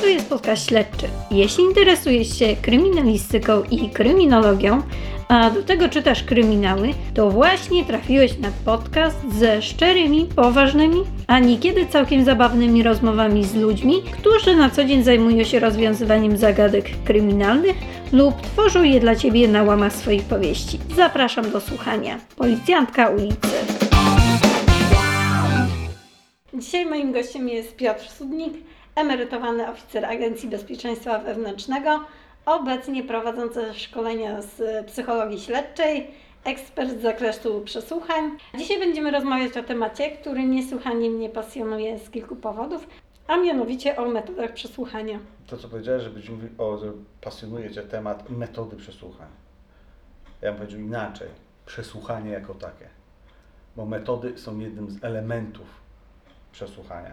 To jest podcast śledczy. Jeśli interesujesz się kryminalistyką i kryminologią, a do tego czytasz kryminały, to właśnie trafiłeś na podcast ze szczerymi, poważnymi, a niekiedy całkiem zabawnymi rozmowami z ludźmi, którzy na co dzień zajmują się rozwiązywaniem zagadek kryminalnych lub tworzą je dla Ciebie na łamach swoich powieści. Zapraszam do słuchania. Policjantka ulicy. Dzisiaj moim gościem jest Piotr Sudnik, emerytowany oficer Agencji Bezpieczeństwa Wewnętrznego, obecnie prowadzący szkolenia z psychologii śledczej, ekspert z zakresu przesłuchań. Dzisiaj będziemy rozmawiać o temacie, który niesłychanie mnie pasjonuje z kilku powodów, a mianowicie o metodach przesłuchania. To, co powiedziałeś, żebyś mówił, o, że pasjonuje Cię temat metody przesłuchań. Ja bym powiedział inaczej. Przesłuchanie jako takie. Bo metody są jednym z elementów przesłuchania.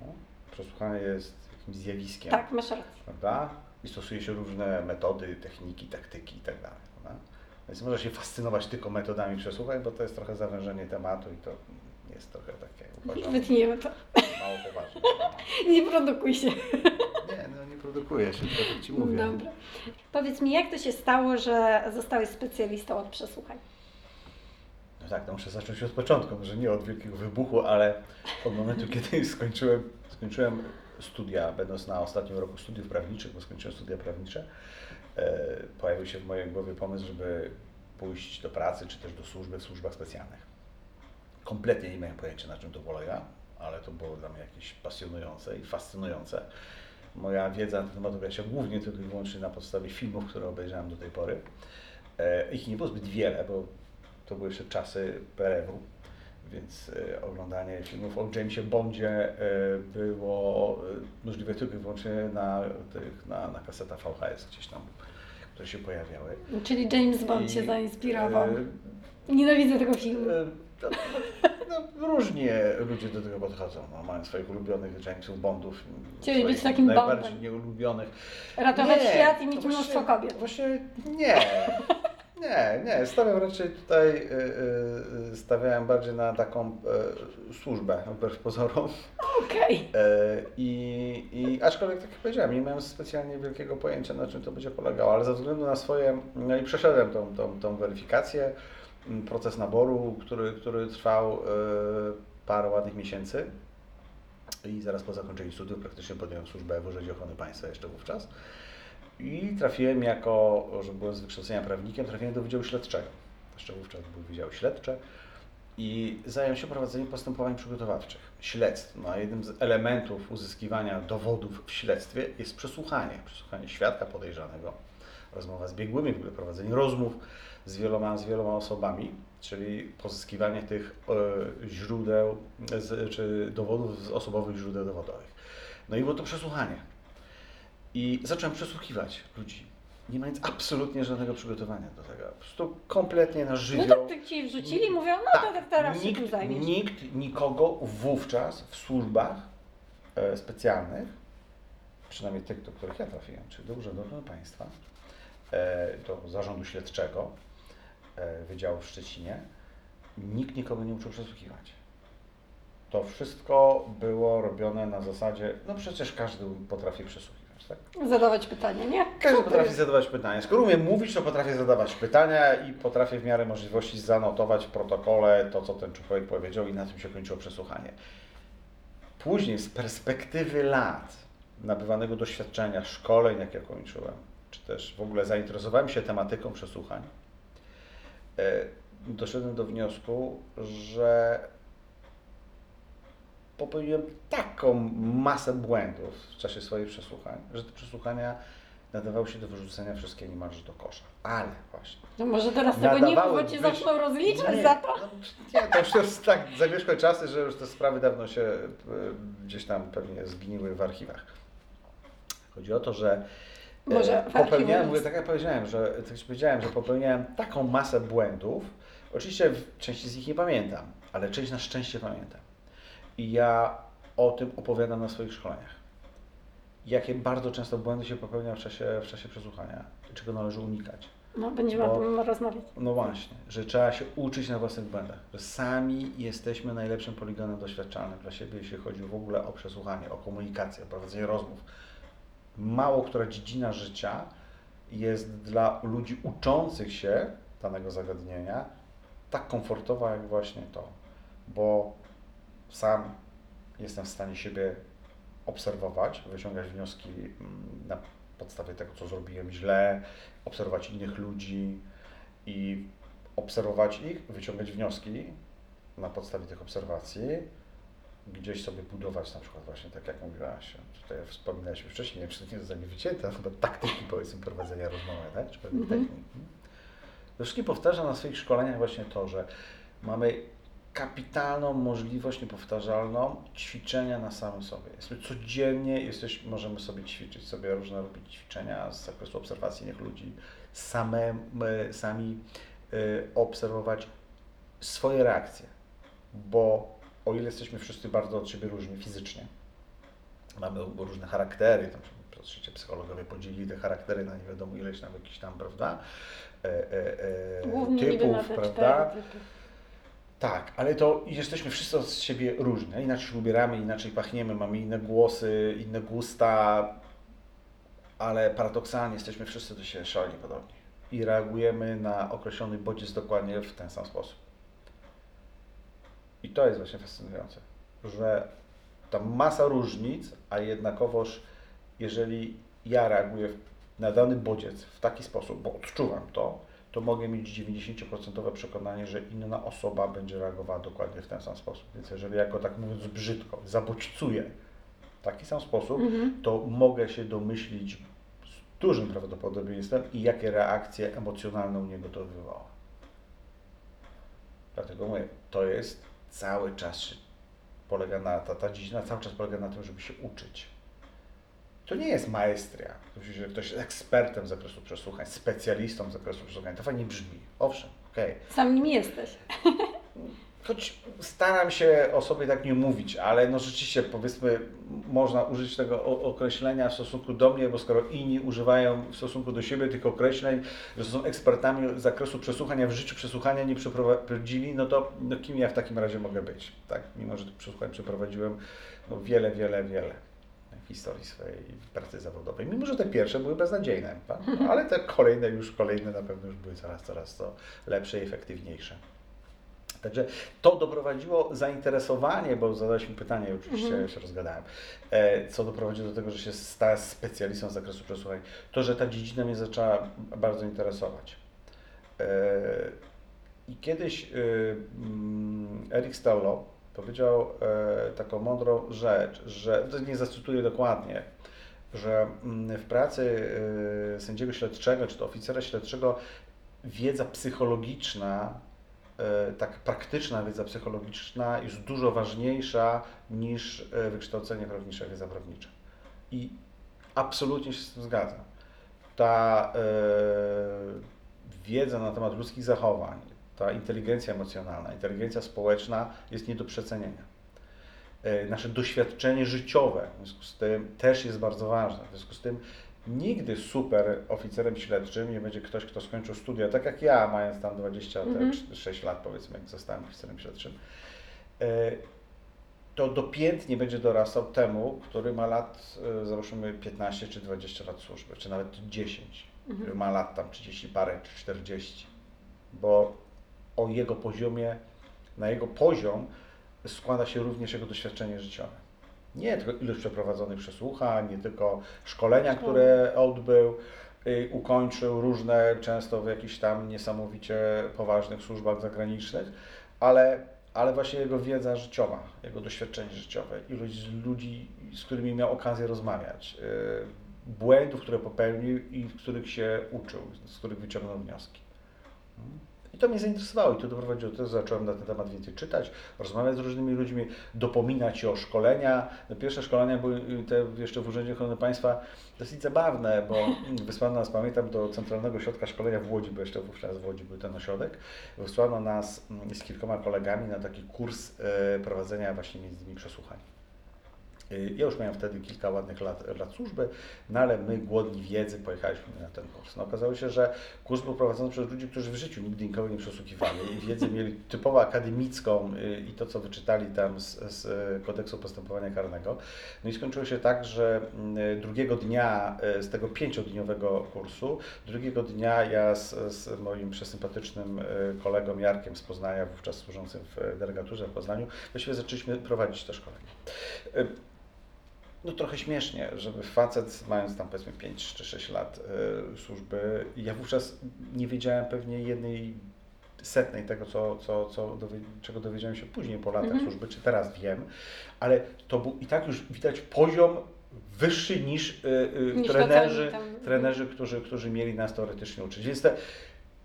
No? Przesłuchanie jest jakimś zjawiskiem, Tak, masz rację. prawda? I stosuje się różne metody, techniki, taktyki i tak dalej. prawda? Więc można się fascynować tylko metodami przesłuchań, bo to jest trochę zawężenie tematu i to jest trochę takie, uważam, Wytniemy to. mało poważne. Nie produkuj się. Nie, no nie produkuje się, to tak Ci mówię. Dobra. Powiedz mi, jak to się stało, że zostałeś specjalistą od przesłuchań? No tak, to muszę zacząć od początku, może nie od wielkiego wybuchu, ale od momentu, kiedy skończyłem, skończyłem studia, będąc na ostatnim roku studiów prawniczych, bo skończyłem studia prawnicze, e, pojawił się w mojej głowie pomysł, żeby pójść do pracy, czy też do służby w służbach specjalnych. Kompletnie nie miałem pojęcia, na czym to polega, ale to było dla mnie jakieś pasjonujące i fascynujące. Moja wiedza na temat opiera się głównie tylko i wyłącznie na podstawie filmów, które obejrzałem do tej pory. E, Ich nie było zbyt wiele, bo to były jeszcze czasy PRL-u, więc e, oglądanie filmów o Jamesie Bondzie e, było e, możliwe tylko i wyłącznie na, tych, na, na kasetach VHS gdzieś tam, które się pojawiały. Czyli James Bond I, Cię zainspirował. e, Nienawidzę tego filmu. E, No, no, różnie ludzie do tego podchodzą. No, mają swoich ulubionych Jamesów Bondów. Chcieli być takim Najbardziej Bondem. nieulubionych. Ratować Nie, świat i mieć mnóstwo kobiet. Właśnie nie. Nie, nie. Stawiam raczej tutaj, y, y, stawiałem bardziej na taką y, służbę, wbrew pozorom. Okej. Y, I, I aczkolwiek, tak jak powiedziałem, nie miałem specjalnie wielkiego pojęcia, na czym to będzie polegało, ale ze względu na swoje, no i przeszedłem tą, tą, tą weryfikację, proces naboru, który, który trwał y, parę ładnych miesięcy. I zaraz po zakończeniu studiów praktycznie podjąłem służbę w Urzędzie Ochrony Państwa jeszcze wówczas. I trafiłem jako, że byłem z wykształcenia prawnikiem, trafiłem do Wydziału Śledczego. Jeszcze wówczas był Wydział Śledczy. I zająłem się prowadzeniem postępowań przygotowawczych, śledztw. No, a jednym z elementów uzyskiwania dowodów w śledztwie jest przesłuchanie. Przesłuchanie świadka podejrzanego, rozmowa z biegłymi, w ogóle prowadzenie rozmów z wieloma, z wieloma osobami, czyli pozyskiwanie tych e, źródeł, z, czy dowodów z osobowych źródeł dowodowych. No i było to przesłuchanie. I zacząłem przesłuchiwać ludzi, nie mając absolutnie żadnego przygotowania do tego. Po prostu kompletnie na No żywioł. to ty ci wrzucili i mówią, no to teraz się tym nikt, zajmiesz. nikt nikogo wówczas w służbach e, specjalnych, przynajmniej tych, do których ja trafiłem, czyli do Urzędu Ochrony Państwa, e, do Zarządu Śledczego e, Wydziału w Szczecinie, nikt nikogo nie uczył przesłuchiwać. To wszystko było robione na zasadzie, no przecież każdy potrafi przesłuchiwać, tak? Zadawać pytania, nie? Każdy potrafi zadawać pytania. Skoro umiem mówić, to potrafię zadawać pytania i potrafię w miarę możliwości zanotować w protokole to, co ten człowiek powiedział i na tym się kończyło przesłuchanie. Później, z perspektywy lat nabywanego doświadczenia, szkoleń, jakie kończyłem, czy też w ogóle zainteresowałem się tematyką przesłuchań, e, doszedłem do wniosku, że popełniłem taką masę błędów w czasie swoich przesłuchań, że te przesłuchania nadawały się do wyrzucenia wszystkie niemalże do kosza. Ale właśnie. No może teraz tego nie nadawały bo cię być- zaczną rozliczać Nie, za to. No, nie, to już jest tak zawieszłe czasy, że już te sprawy dawno się e, gdzieś tam pewnie zgniły w archiwach. Chodzi o to, że e, Może popełniałem, mówię, tak jak powiedziałem, że tak jak powiedziałem, że popełniałem taką masę błędów. Oczywiście w części z nich nie pamiętam, ale część na szczęście pamiętam. I ja o tym opowiadam na swoich szkoleniach. Jakie bardzo często błędy się popełnia w czasie, w czasie przesłuchania, czego należy unikać. No, będziemy o tym rozmawiać. No właśnie, że trzeba się uczyć na własnych błędach, że sami jesteśmy najlepszym poligonem doświadczalnym dla siebie, jeśli chodzi w ogóle o przesłuchanie, o komunikację, o prowadzenie rozmów. Mało która dziedzina życia jest dla ludzi uczących się danego zagadnienia tak komfortowa jak właśnie to, bo sam jestem w stanie siebie obserwować, wyciągać wnioski mm, na podstawie tego, co zrobiłem źle, obserwować innych ludzi i obserwować ich, wyciągać wnioski na podstawie tych obserwacji, gdzieś sobie budować na przykład właśnie tak jak mówiłaś, tutaj wspominaliśmy wcześniej, nie wiem czy to nie zostanie wycięte, chyba taktyki powiedzmy prowadzenia rozmowy, tak? Czy pewne Mhm. techniki. Zresztą powtarzam na swoich szkoleniach właśnie to, że mamy kapitalną możliwość niepowtarzalną ćwiczenia na samym sobie. Jesteśmy codziennie, jesteś, możemy sobie ćwiczyć, sobie różne robić ćwiczenia z zakresu obserwacji innych ludzi, same, my, sami y, obserwować swoje reakcje, bo o ile jesteśmy wszyscy bardzo od siebie różni fizycznie, mamy różne charaktery, tam się psychologowie podzielili te charaktery na nie wiadomo ileś tam jakiś tam, prawda, e, e, e, typów, prawda, typy. Tak, ale to jesteśmy wszyscy od siebie różni. Inaczej się ubieramy, inaczej pachniemy, mamy inne głosy, inne gusta, ale paradoksalnie jesteśmy wszyscy do siebie szalenie podobni i reagujemy na określony bodziec dokładnie w ten sam sposób. I to jest właśnie fascynujące, że ta masa różnic, a jednakowoż jeżeli ja reaguję na dany bodziec w taki sposób, bo odczuwam to, to mogę mieć 90% przekonanie, że inna osoba będzie reagowała dokładnie w ten sam sposób. Więc jeżeli ja go tak mówiąc brzydko zabodźcuję w taki sam sposób, Mhm. to mogę się domyślić z dużym prawdopodobieństwem i jakie reakcje emocjonalne u niego to. Dlatego mówię, to jest cały czas polega na, ta, ta dziedzina cały czas polega na tym, żeby się uczyć. To nie jest maestria, że ktoś jest ekspertem z zakresu przesłuchań, specjalistą z zakresu przesłuchań. To fajnie brzmi. Owszem, okej. Sam nim jesteś. Choć staram się o sobie tak nie mówić, ale no rzeczywiście powiedzmy można użyć tego określenia w stosunku do mnie, bo skoro inni używają w stosunku do siebie tych określeń, że są ekspertami z zakresu przesłuchania, w życiu przesłuchania nie przeprowadzili, no to no kim ja w takim razie mogę być, tak? Mimo, że tych przesłuchań przeprowadziłem no wiele, wiele, wiele historii swojej pracy zawodowej. Mimo, że te pierwsze były beznadziejne, no, ale te kolejne już, kolejne na pewno już były coraz, coraz to lepsze i efektywniejsze. Także to doprowadziło zainteresowanie, bo zadaliśmy pytanie, oczywiście Mhm. ja się rozgadałem, e, co doprowadziło do tego, że się stałem specjalistą z zakresu przesłuchań, to, że ta dziedzina mnie zaczęła bardzo interesować. E, I kiedyś e, mm, Eric Stallo powiedział e, taką mądrą rzecz, że, nie zacytuję dokładnie, że mm, w pracy e, sędziego śledczego czy to oficera śledczego wiedza psychologiczna e, tak praktyczna wiedza psychologiczna jest dużo ważniejsza niż e, wykształcenie prawnicze, wiedza prawnicza. I absolutnie się z tym zgadzam. Ta e, wiedza na temat ludzkich zachowań, ta inteligencja emocjonalna, inteligencja społeczna jest nie do przecenienia. E, nasze doświadczenie życiowe w związku z tym też jest bardzo ważne. W związku z tym nigdy super oficerem śledczym nie będzie ktoś, kto skończył studia, tak jak ja, mając tam 26 lat, powiedzmy, jak zostałem oficerem śledczym. E, To dopiętnie będzie dorastał temu, który ma lat, e, załóżmy 15 czy 20 lat służby, czy nawet 10, który ma lat tam 30 parę czy 40, bo o jego poziomie, na jego poziom składa się również jego doświadczenie życiowe. Nie tylko ilość przeprowadzonych przesłuchań, nie tylko szkolenia, które odbył, y, ukończył różne, często w jakichś tam niesamowicie poważnych służbach zagranicznych, ale, ale właśnie jego wiedza życiowa, jego doświadczenie życiowe, ilość ludzi, z którymi miał okazję rozmawiać, y, błędów, które popełnił i z których się uczył, z których wyciągnął wnioski. I to mnie zainteresowało i to doprowadziło do tego, że zacząłem na ten temat więcej czytać, rozmawiać z różnymi ludźmi, dopominać się o szkolenia. No, pierwsze szkolenia były y, te jeszcze w Urzędzie Ochrony Państwa dosyć zabawne, bo wysłano nas, pamiętam, do Centralnego Ośrodka Szkolenia w Łodzi, bo jeszcze wówczas w Łodzi był ten ośrodek. Wysłano nas mm, z kilkoma kolegami na taki kurs y, prowadzenia właśnie między innymi przesłuchań. Y, Ja już miałem wtedy kilka ładnych lat, lat służby, no ale my głodni wiedzy pojechaliśmy na ten kurs. No okazało się, że kurs był prowadzony przez ludzi, którzy w życiu nigdy nikogo nie przesłuchiwali i wiedzę mieli typowo akademicką y, i to, co wyczytali tam z, z y, kodeksu postępowania karnego. No i skończyło się tak, że drugiego dnia z tego pięciodniowego kursu, drugiego dnia ja z, z moim przesympatycznym kolegą Jarkiem z Poznania, wówczas służącym w delegaturze w Poznaniu, właściwie zaczęliśmy prowadzić to szkolenie. No trochę śmiesznie, żeby facet mając tam powiedzmy 5 czy 6 lat y, służby, ja wówczas nie wiedziałem pewnie jednej setnej tego, co, co, co dowie, czego dowiedziałem się później po latach Mhm. służby, czy teraz wiem, ale to był i tak już widać poziom wyższy niż, y, y, Niż trenerzy, tam- trenerzy którzy, którzy mieli nas teoretycznie uczyć. Więc te,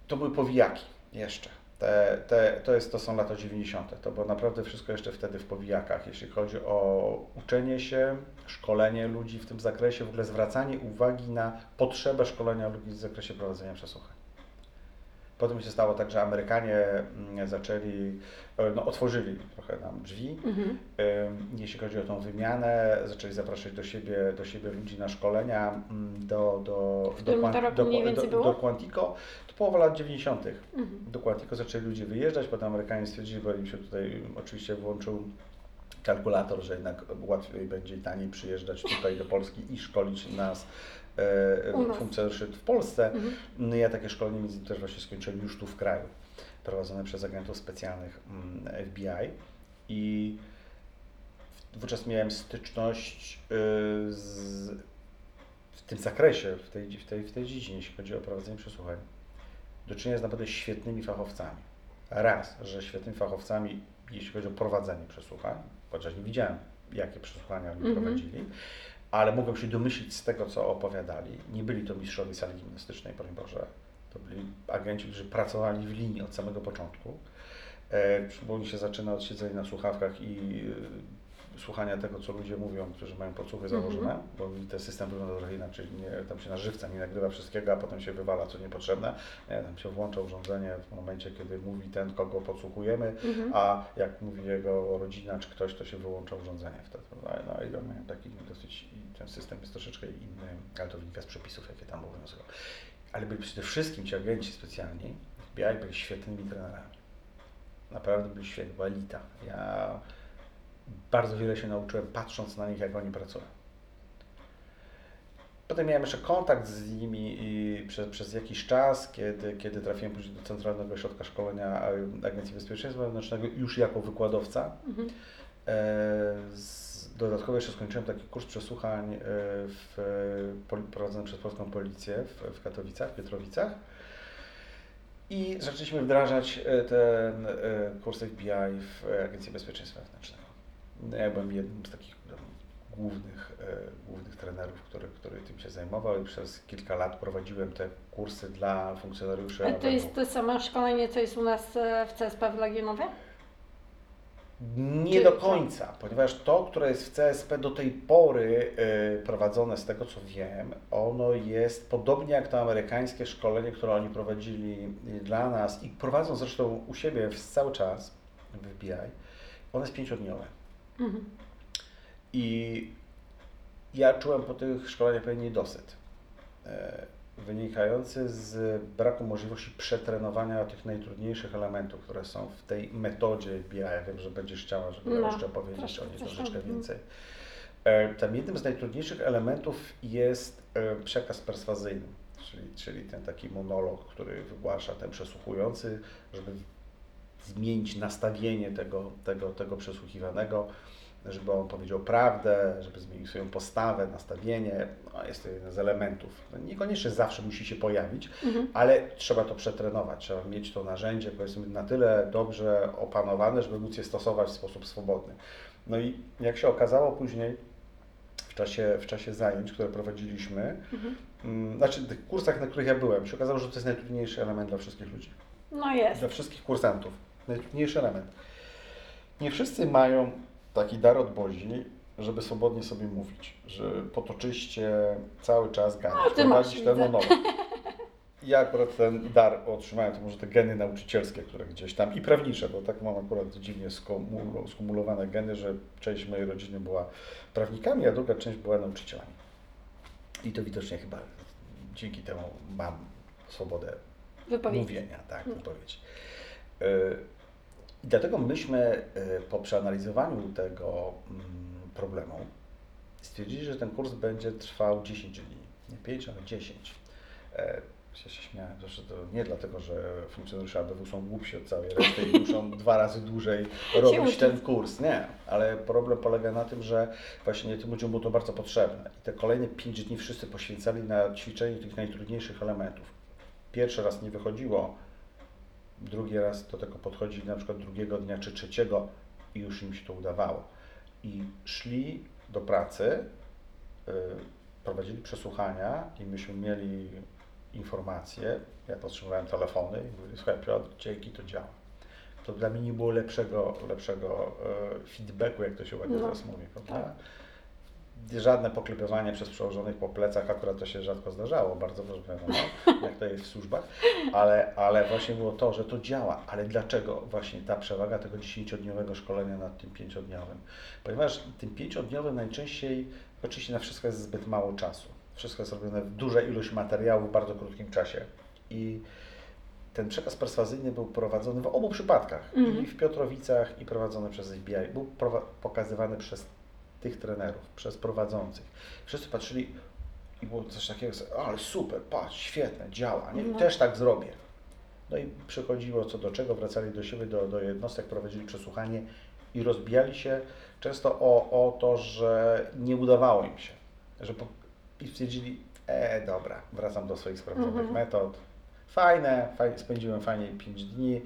to były powijaki jeszcze. Te, te, to, jest, to są lata 90. To było naprawdę wszystko jeszcze wtedy w powijakach, jeśli chodzi o uczenie się, szkolenie ludzi w tym zakresie, w ogóle zwracanie uwagi na potrzebę szkolenia ludzi w zakresie prowadzenia przesłuchań. Potem się stało tak, że Amerykanie mm, zaczęli, e, no, otworzyli trochę nam drzwi, Mhm. Ym, jeśli chodzi o tą wymianę, zaczęli zapraszać do siebie, do siebie ludzi na szkolenia mm, do, do, do, do, do, było? do Quantico. To połowa lat 90. Mhm. Do Quantico zaczęli ludzie wyjeżdżać, potem Amerykanie stwierdzili, bo im się tutaj oczywiście włączył kalkulator, że jednak łatwiej będzie i taniej przyjeżdżać tutaj do Polski i szkolić e, nas. Funkcjonariuszy w Polsce. Mhm. No ja takie szkolenie między innymi też właśnie skończyłem już tu w kraju, prowadzone przez agentów specjalnych mm, FBI i wówczas miałem styczność y, z, w tym zakresie, w tej, w, tej, w tej dziedzinie, jeśli chodzi o prowadzenie przesłuchań, do czynienia z naprawdę świetnymi fachowcami. Raz, że świetnymi fachowcami, jeśli chodzi o prowadzenie przesłuchań, chociaż nie widziałem, jakie przesłuchania oni Mhm. prowadzili, ale mogłem się domyślić z tego, co opowiadali. Nie byli to mistrzowie sali gimnastycznej, broń Boże. To byli agenci, którzy pracowali w linii od samego początku. E, bo oni się zaczyna od siedzenia na słuchawkach i e, słuchania tego, co ludzie mówią, którzy mają podsłuchy Mhm. założone, bo mi ten system wygląda trochę inaczej. Nie, tam się na żywca nie nagrywa wszystkiego, a potem się wywala, co niepotrzebne. Nie, tam się włącza urządzenie w momencie, kiedy mówi ten, kogo podsłuchujemy, Mhm. a jak mówi jego rodzina czy ktoś, to się wyłącza urządzenie wtedy. No, no i on miał taki dosyć, ten system jest troszeczkę inny, ale to wynika z przepisów, jakie tam obowiązują. Ale byli przede wszystkim ci agenci specjalni, FBI byli świetnymi trenerami. Naprawdę byli świetni, była elita. Ja bardzo wiele się nauczyłem patrząc na nich, jak oni pracują. Potem miałem jeszcze kontakt z nimi i przez, przez jakiś czas, kiedy, kiedy trafiłem później do Centralnego Ośrodka Szkolenia Agencji Bezpieczeństwa Wewnętrznego już jako wykładowca. Mhm. E, z, dodatkowo jeszcze skończyłem taki kurs przesłuchań e, w, poli- prowadzony przez Polską Policję w, w Katowicach, w Pietrowicach. I zaczęliśmy wdrażać e, ten e, kurs FBI w Agencji Bezpieczeństwa Wewnętrznego. No, Ja byłem jednym z takich no, głównych, e, głównych trenerów, który, który tym się zajmował i przez kilka lat prowadziłem te kursy dla funkcjonariuszy. A to jest to samo szkolenie, co jest u nas e, w CSP w Legionowie? Nie Czy- do końca, ponieważ to, które jest w CSP do tej pory y, prowadzone, z tego co wiem, ono jest podobnie jak to amerykańskie szkolenie, które oni prowadzili y, dla nas i prowadzą zresztą u siebie w- cały czas w FBI. Ono jest pięciodniowe. Mhm. I ja czułem po tych szkoleniach pewien niedosyt, e, wynikający z braku możliwości przetrenowania tych najtrudniejszych elementów, które są w tej metodzie FBI. Ja wiem, że będziesz chciała, żeby No, jeszcze powiedzieć troszkę o niej troszeczkę mhm. więcej. E, Tam jednym z najtrudniejszych elementów jest e, przekaz perswazyjny, czyli, czyli ten taki monolog, który wygłasza ten przesłuchujący, żeby zmienić nastawienie tego, tego, tego przesłuchiwanego, żeby on powiedział prawdę, żeby zmienił swoją postawę, nastawienie. No, jest to jeden z elementów. Niekoniecznie zawsze musi się pojawić, Mhm. ale trzeba to przetrenować, trzeba mieć to narzędzie, powiedzmy, na tyle dobrze opanowane, żeby móc je stosować w sposób swobodny. No i jak się okazało później, w czasie, w czasie zajęć, które prowadziliśmy, Mhm. mm, znaczy w tych kursach, na których ja byłem, się okazało, że to jest najtrudniejszy element dla wszystkich ludzi No jest. dla wszystkich kursantów. Najtrudniejszy element. Nie wszyscy mają taki dar od Bozi, żeby swobodnie sobie mówić, że potoczyście cały czas No, gadać, masz, prowadzić ten monolog. ja akurat ten dar otrzymałem, to może te geny nauczycielskie, które gdzieś tam i prawnicze, bo tak mam akurat dziwnie skumulowane geny, że część mojej rodziny była prawnikami, a druga część była nauczycielami. I to widocznie chyba dzięki temu mam swobodę mówienia, tak, wypowiedzi. Y, I dlatego myśmy y, po przeanalizowaniu tego mm, problemu stwierdzili, że ten kurs będzie trwał 10 dni. Nie 5, ale 10. E, Ja się śmiałem, że to nie dlatego, że funkcjonariusze ABW są głupsi od całej reszty i muszą dwa razy dłużej robić ten kurs. Nie, ale problem polega na tym, że właśnie tym ludziom było to bardzo potrzebne. I te kolejne 5 dni wszyscy poświęcali na ćwiczenie tych najtrudniejszych elementów. Pierwszy raz nie wychodziło, drugi raz do tego podchodzili na przykład drugiego dnia czy trzeciego i już im się to udawało. I szli do pracy, y, prowadzili przesłuchania i myśmy mieli informacje, ja potrzebowałem telefony i mówili, słuchaj Piotr, dzięki to działa. To dla mnie nie było lepszego, lepszego e, feedbacku, jak to się ładnie No, teraz mówi, prawda? Żadne poklepywanie przez przełożonych po plecach, akurat to się rzadko zdarzało, bardzo wiadomo, jak to jest w służbach, ale, ale właśnie było to, że to działa. Ale dlaczego właśnie ta przewaga tego 10-dniowego szkolenia nad tym 5-dniowym? Ponieważ tym 5-dniowym najczęściej, oczywiście na wszystko jest zbyt mało czasu. Wszystko jest robione w dużej ilość materiału w bardzo krótkim czasie. I ten przekaz perswazyjny był prowadzony w obu przypadkach, Mhm. i w Piotrowicach, i prowadzony przez FBI. Był pokazywany przez tych trenerów, przez prowadzących. Wszyscy patrzyli i było coś takiego, ale super, patrz, świetne, działa, nie? No. też tak zrobię. No i przychodziło co do czego, wracali do siebie, do, do jednostek, prowadzili przesłuchanie i rozbijali się często o, o to, że nie udawało im się. Że po, I stwierdzili, e, dobra, wracam do swoich sprawdzonych Mhm. metod. Fajne, fajnie, spędziłem fajnie 5 dni.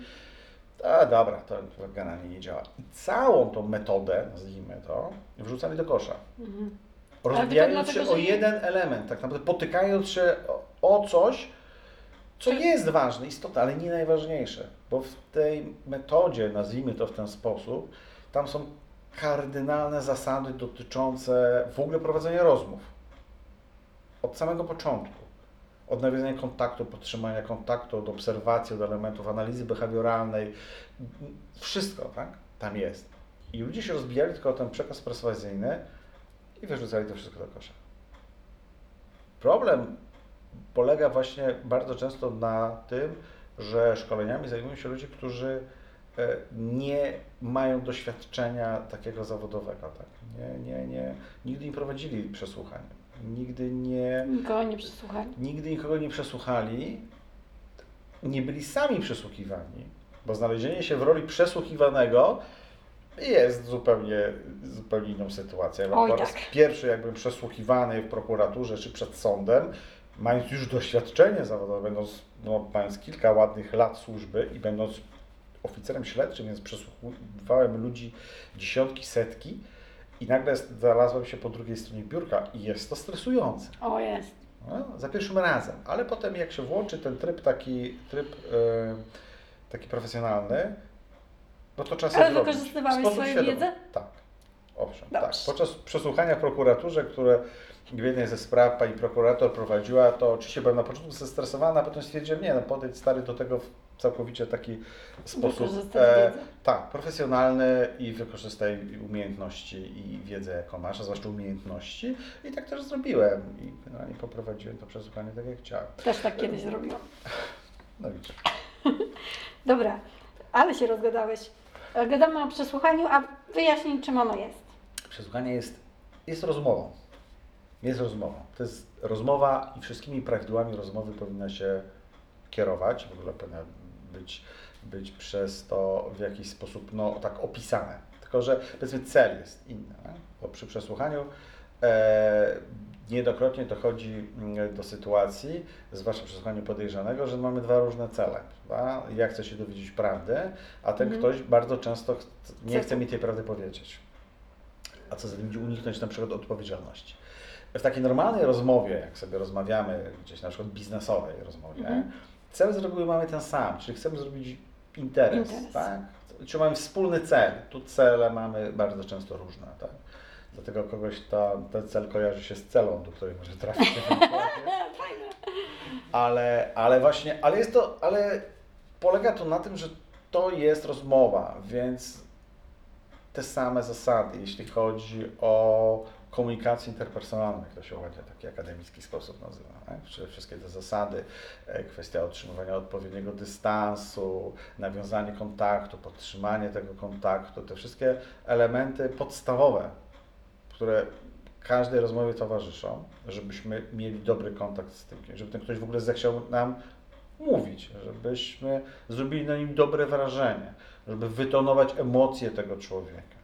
A dobra, to generalnie nie działa. I całą tą metodę, nazwijmy to, wrzucali do kosza. Mhm. Rozbijając się o jeden element, tak naprawdę potykając się o, o coś, co jest ważne, istotne, ale nie najważniejsze. Bo w tej metodzie, nazwijmy to w ten sposób, tam są kardynalne zasady dotyczące w ogóle prowadzenia rozmów. Od samego początku. Od nawiązania kontaktu, podtrzymania kontaktu, od obserwacji, od elementów analizy behawioralnej. Wszystko, tak? Tam jest. I ludzie się rozbijali tylko o ten przekaz perswazyjny i wyrzucali to wszystko do kosza. Problem polega właśnie bardzo często na tym, że szkoleniami zajmują się ludzie, którzy e, nie mają doświadczenia takiego zawodowego. Tak? Nie, nie, nie, nigdy nie prowadzili przesłuchań, nigdy nie, Nikogo nie przesłuchali. nigdy nikogo nie przesłuchali, nie byli sami przesłuchiwani, bo znalezienie się w roli przesłuchiwanego jest zupełnie, zupełnie inną sytuacją. Ja Oj, po raz tak. pierwszy jakbym przesłuchiwany w prokuraturze czy przed sądem, mając już doświadczenie zawodowe, będąc, no, mając kilka ładnych lat służby i będąc oficerem śledczym, więc przesłuchiwałem ludzi dziesiątki, setki i nagle znalazłem się po drugiej stronie biurka i jest to stresujące. O, jest. No, za pierwszym razem, ale potem jak się włączy ten tryb taki, tryb e, taki profesjonalny, no to czasem Ale wykorzystywałeś swoją świadomy. wiedzę? Tak, owszem, Dobrze. tak. Podczas przesłuchania w prokuraturze, które w jednej ze spraw pani prokurator prowadziła, to oczywiście byłem na początku zestresowana, a potem stwierdziłem, nie no podejdź stary do tego w całkowicie taki sposób, e, tak, profesjonalny i wykorzystaj umiejętności i wiedzę jaką masz, a zwłaszcza umiejętności i tak też zrobiłem i generalnie poprowadziłem to przesłuchanie tak jak chciałem. Też tak kiedyś zrobiłam. No widzisz. Dobra, ale się rozgadałeś. Gadamy o przesłuchaniu, a wyjaśnij, czym ono jest. Przesłuchanie jest, jest rozmową. Jest rozmową. To jest rozmowa i wszystkimi prawidłami rozmowy powinna się kierować. W ogóle powinna być, być przez to w jakiś sposób no, tak opisane. Tylko, że powiedzmy cel jest inny. Nie? Bo przy przesłuchaniu e, niejednokrotnie dochodzi mm, do sytuacji, zwłaszcza przy przesłuchaniu podejrzanego, że mamy dwa różne cele. Prawda? Ja chcę się dowiedzieć prawdy, a ten Mhm. ktoś bardzo często ch- nie Chce mi tej prawdy powiedzieć a co za tym idzie uniknąć na przykład odpowiedzialności. W takiej normalnej rozmowie, jak sobie rozmawiamy, gdzieś na przykład biznesowej rozmowie, Mhm. Cel z reguły mamy ten sam, czyli chcemy zrobić interes, Interes. tak? Czy mamy wspólny cel? Tu cele mamy bardzo często różne, tak? Dlatego kogoś ta, ten cel kojarzy się z celą, do której może trafić. ale, ale właśnie, ale jest to, ale polega to na tym, że to jest rozmowa, więc te same zasady, jeśli chodzi o komunikację interpersonalną, jak to się ładnie taki akademicki sposób nazywa. Czyli Wszystkie te zasady, e, kwestia utrzymywania odpowiedniego dystansu, nawiązanie kontaktu, podtrzymanie tego kontaktu, te wszystkie elementy podstawowe, które każdej rozmowie towarzyszą, żebyśmy mieli dobry kontakt z tym, żeby ten ktoś w ogóle zechciał nam mówić, żebyśmy zrobili na nim dobre wrażenie, żeby wytonować emocje tego człowieka.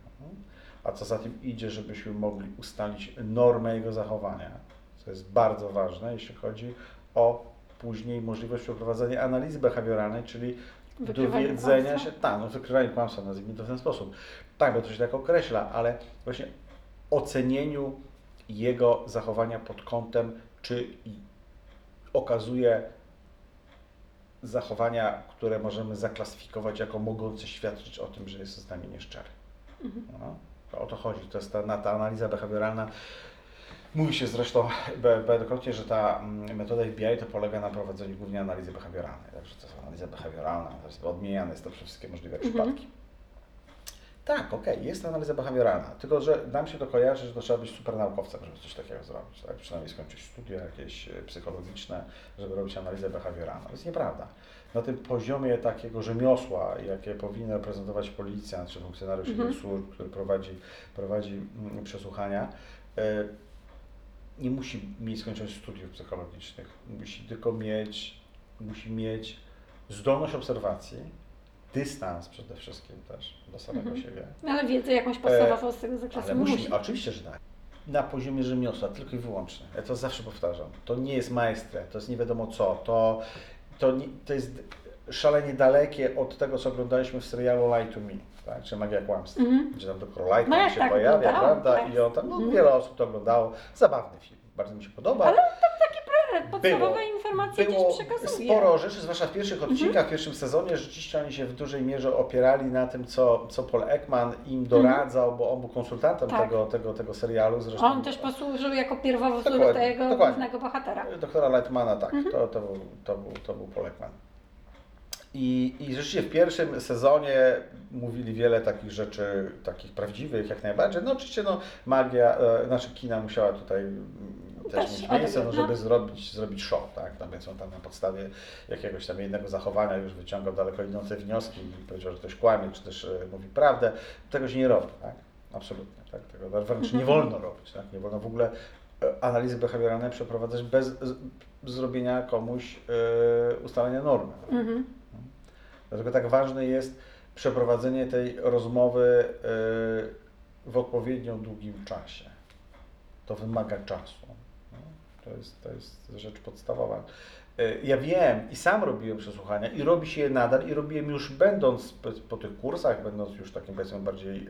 A co za tym idzie, żebyśmy mogli ustalić normę jego zachowania, co jest bardzo ważne, jeśli chodzi o później możliwość przeprowadzenia analizy behawioralnej, czyli Wykrywanie dowiedzenia kłamstwa? się, tak, no wykrywanie kłamstwa, nazwijmy to w ten sposób. Tak, bo to się tak określa, ale właśnie ocenieniu jego zachowania pod kątem, czy okazuje zachowania, które możemy zaklasyfikować jako mogące świadczyć o tym, że jest z nami nieszczery. No, to o to chodzi. To jest ta, na, ta analiza behawioralna. Mówi się zresztą wielokrotnie, że ta mm, metoda FBI to polega na prowadzeniu głównie analizy behawioralnej. Także to jest analiza behawioralna, to jest odmieniane jest to przez wszystkie możliwe przypadki. Tak, okej, jest analiza behawioralna, tylko że nam się to kojarzy, że to trzeba być super naukowcem, żeby coś takiego zrobić, tak? przynajmniej skończyć studia jakieś e, psychologiczne, żeby robić analizę behawioralną. To jest nieprawda. Na tym poziomie takiego rzemiosła, jakie powinien reprezentować policjant czy funkcjonariusz Mhm. służb, który prowadzi, prowadzi mm, przesłuchania, e, nie musi mieć skończonych studiów psychologicznych, musi tylko mieć, musi mieć zdolność obserwacji, dystans przede wszystkim też do samego Mhm. siebie. Ale wiedzę jakąś podstawową z tego zakresu Ale musi, musi. oczywiście, że tak. Na poziomie rzemiosła, tylko i wyłącznie. Ja to zawsze powtarzam. To nie jest maestre, to jest nie wiadomo co. To, to, nie, to jest szalenie dalekie od tego, co oglądaliśmy w serialu Lie to Me, tak? czy Magia Kłamstwa. Mhm. Gdzie tam doktor Light No ja się tak pojawia, prawda? tak. I on tam, no Mhm. wiele osób to oglądało. Zabawny film. Bardzo mi się podoba. Ale Podstawowe Było- informacje Było gdzieś przekazuje. sporo rzeczy, zwłaszcza w pierwszych odcinkach, w pierwszym sezonie, rzeczywiście oni się w dużej mierze opierali na tym, co, co Paul Ekman im doradzał, bo on był konsultantem Tak. tego, tego, tego serialu. Zresztą On też posłużył jako pierwowzór tego głównego bohatera. Doktora Lightmana, tak, Mhm. to, to, był, to, był, to był Paul Ekman. I, I rzeczywiście w pierwszym sezonie mówili wiele takich rzeczy, takich prawdziwych jak najbardziej. No oczywiście no, magia, e, znaczy kina musiała tutaj też, mieć miejsce, no, odegrać, żeby no. zrobić, zrobić show, tak? No, więc on tam na podstawie jakiegoś tam jednego zachowania już wyciągał daleko idące wnioski i powiedział, że ktoś kłamie, czy też e, mówi prawdę. Tego się nie robi, tak? Absolutnie, tak? Tego wręcz nie wolno robić, tak? Nie wolno w ogóle e, analizy behawioralnej przeprowadzać bez zrobienia komuś e, ustalenia normy. Mhm. Dlatego tak ważne jest przeprowadzenie tej rozmowy w odpowiednio długim czasie. To wymaga czasu. To jest, to jest rzecz podstawowa. E, Ja wiem i sam robiłem przesłuchania i robi się je nadal i robiłem już będąc po- po tych kursach, będąc już takim powiedzmy bardziej e,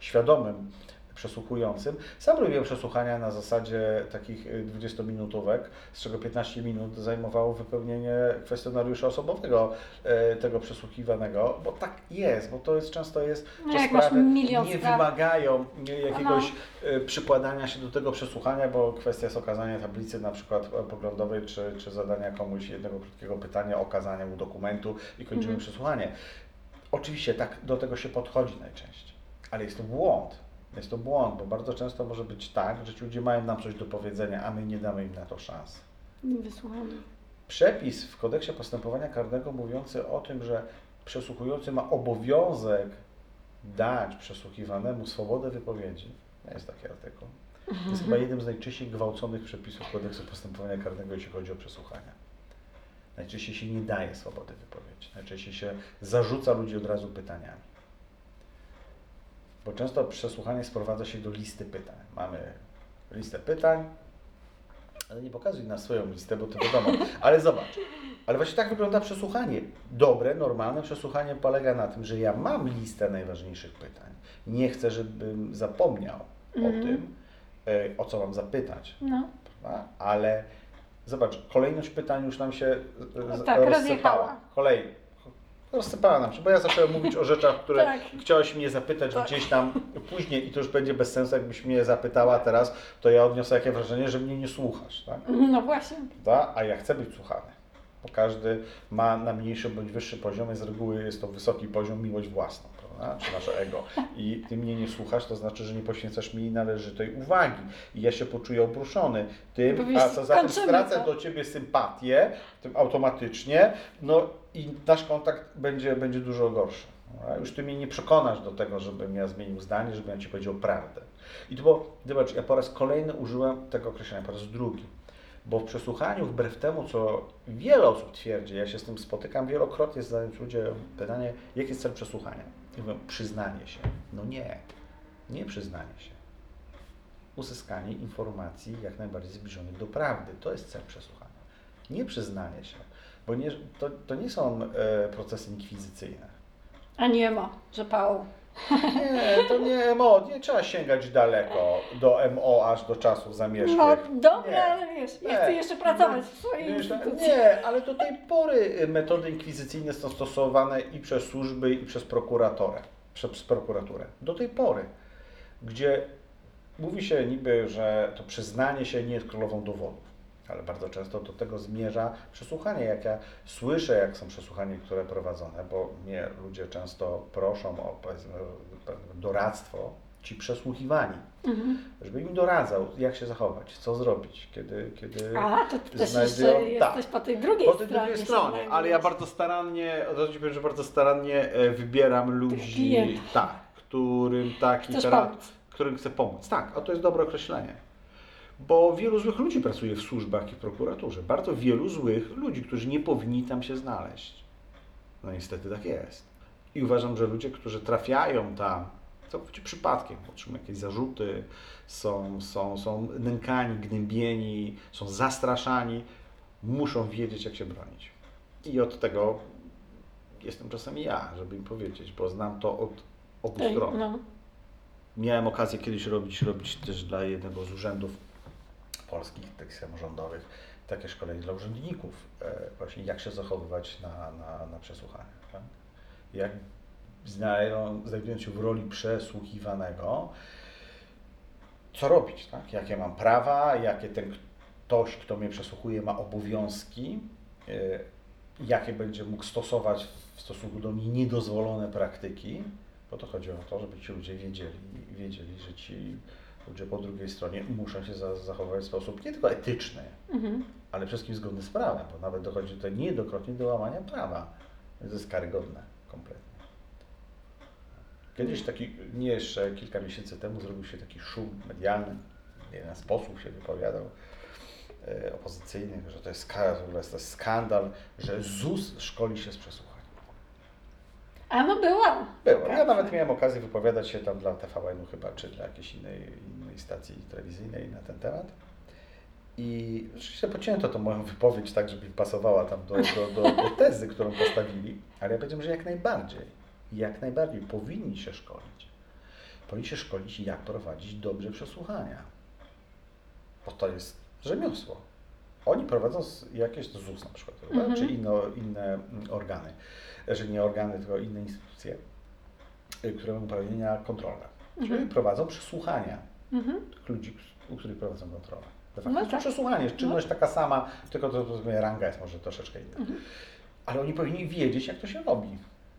świadomym przesłuchującym. Sam robiłem przesłuchania na zasadzie takich e, 20-minutówek, z czego 15 minut zajmowało wypełnienie kwestionariusza osobowego e, tego przesłuchiwanego, bo tak jest, bo to jest często jest, No sprawy nie spraw. wymagają nie, jakiegoś No. przykładania się do tego przesłuchania, bo kwestia jest okazania tablicy na przykład e, poglądowej, czy, czy zadania komuś jednego krótkiego pytania, okazania mu dokumentu i kończymy Mhm. przesłuchanie. Oczywiście tak do tego się podchodzi najczęściej, ale jest to błąd. Jest to błąd, bo bardzo często może być tak, że ci ludzie mają nam coś do powiedzenia, a my nie damy im na to szans. Wysłuchamy. Przepis w kodeksie postępowania karnego mówiący o tym, że przesłuchujący ma obowiązek dać przesłuchiwanemu swobodę wypowiedzi. Jest taki artykuł. To jest chyba jednym z najczęściej gwałconych przepisów kodeksu postępowania karnego, jeśli chodzi o przesłuchania. Najczęściej się nie daje swobody wypowiedzi. Najczęściej się zarzuca ludzi od razu pytaniami. Bo często przesłuchanie sprowadza się do listy pytań. Mamy listę pytań, ale nie pokazuj na swoją listę, bo to wiadomo. Ale zobacz. Ale właśnie tak wygląda przesłuchanie. Dobre, normalne przesłuchanie polega na tym, że ja mam listę najważniejszych pytań. Nie chcę, żebym zapomniał o Mhm. tym, e, o co mam zapytać. No. Prawda? Ale zobacz, kolejność pytań już nam się z- Tak, rozsypała. rozjechała. Kolej. Rozsypała nam się, bo ja zacząłem mówić o rzeczach, które Tak. chciałaś mnie zapytać Tak. gdzieś tam później i to już będzie bez sensu, jakbyś mnie zapytała teraz, to ja odniosę takie wrażenie, że mnie nie słuchasz, tak? No właśnie. Prawda? A ja chcę być słuchany. Bo każdy ma na mniejszym bądź wyższy poziomie, z reguły jest to wysoki poziom miłość własną, prawda? czy nasze ego. I ty mnie nie słuchasz, to znaczy, że nie poświęcasz mi należytej uwagi. I ja się poczuję obruszony tym, Powiedz, a co za tym stracę co? do ciebie sympatię, tym automatycznie, no i nasz kontakt będzie, będzie dużo gorszy. A Już ty mnie nie przekonasz do tego, żebym ja zmienił zdanie, żebym ja ci powiedział prawdę. I to było, zobacz, ja po raz kolejny użyłem tego określenia, po raz drugi. Bo w przesłuchaniu, wbrew temu, co wiele osób twierdzi, ja się z tym spotykam wielokrotnie, zadając ludzie pytanie, jaki jest cel przesłuchania? Mówią, przyznanie się. No nie, nie przyznanie się. Uzyskanie informacji jak najbardziej zbliżonych do prawdy. To jest cel przesłuchania. Nie przyznanie się. Bo nie, to, to nie są e, procesy inkwizycyjne. A nie ma zapału. Nie, to nie MO, nie trzeba sięgać daleko do MO aż do czasów zamieszkłych. No dobra, Nie. ale wiesz, ja Nie. chcę jeszcze pracować w swojej Wiesz, instytucji. Nie, ale do tej pory metody inkwizycyjne są stosowane i przez służby, i przez prokuratorę, przez prokuraturę. Do tej pory, gdzie mówi się niby, że to przyznanie się nie jest królową dowodów, ale bardzo często do tego zmierza przesłuchanie. Jak ja słyszę, jak są przesłuchania, które prowadzone, bo mnie ludzie często proszą o doradztwo, ci przesłuchiwani, Mhm. żeby im doradzał, jak się zachować, co zrobić, kiedy, kiedy A, to ty też znajdują- jeszcze tak. jesteś po tej drugiej po tej stronie. drugiej stronie, ale ja bardzo starannie, od razu ci powiem, że bardzo starannie e, wybieram ludzi, tak, którym taki Chcesz pomóc. którym chcę pomóc. Tak, a to jest dobre określenie. Bo wielu złych ludzi pracuje w służbach i w prokuraturze. Bardzo wielu złych ludzi, którzy nie powinni tam się znaleźć. No niestety tak jest. I uważam, że ludzie, którzy trafiają tam całkowicie przypadkiem, otrzymują jakieś zarzuty, są, są, są nękani, gnębieni, są zastraszani, muszą wiedzieć, jak się bronić. I od tego jestem czasami ja, żeby im powiedzieć, bo znam to od obu stron. No. Miałem okazję kiedyś robić, robić też dla jednego z urzędów polskich, tych samorządowych, takie szkolenie dla urzędników, e, właśnie jak się zachowywać na, na, na. Tak? Jak znają, znajdując się w roli przesłuchiwanego, co robić, tak? jakie mam prawa, jakie ten ktoś, kto mnie przesłuchuje, ma obowiązki, e, jakie będzie mógł stosować w stosunku do mnie niedozwolone praktyki, bo to chodzi o to, żeby ci ludzie wiedzieli, wiedzieli, że ci ludzie po drugiej stronie muszą się za- zachowywać w sposób nie tylko etyczny, Mhm. ale przede wszystkim zgodny z prawem, bo nawet dochodzi tutaj niejednokrotnie do łamania prawa. Więc to jest karygodne kompletnie. Kiedyś taki, nie jeszcze kilka miesięcy temu zrobił się taki szum medialny, jeden z posłów się wypowiadał e, opozycyjnych, że to jest, ogóle jest to skandal, że ZUS szkoli się z przesłuchań. A no była. Było. Ja nawet miałem okazję wypowiadać się tam dla TVN-u chyba, czy dla jakiejś innej, innej stacji telewizyjnej na ten temat. I oczywiście pocięto tą moją wypowiedź tak, żeby pasowała tam do, do, do, do tezy, którą postawili, ale ja powiedziałem, że jak najbardziej, jak najbardziej powinni się szkolić. Powinni się szkolić, jak prowadzić dobrze przesłuchania. Bo to jest rzemiosło. Oni prowadzą jakieś ZUS na przykład, prawda? Mhm. czy inne, inne mm, organy, że nie organy, tylko inne instytucje, y, które mają uprawnienia kontrolne. Czyli Mhm. prowadzą przesłuchania Mhm. tych ludzi, u których prowadzą kontrolę. De facto No jest to tak. przesłuchanie, jest czynność taka sama, tylko to, to ranga jest może troszeczkę inna. Mhm. Ale oni powinni wiedzieć, jak to się robi.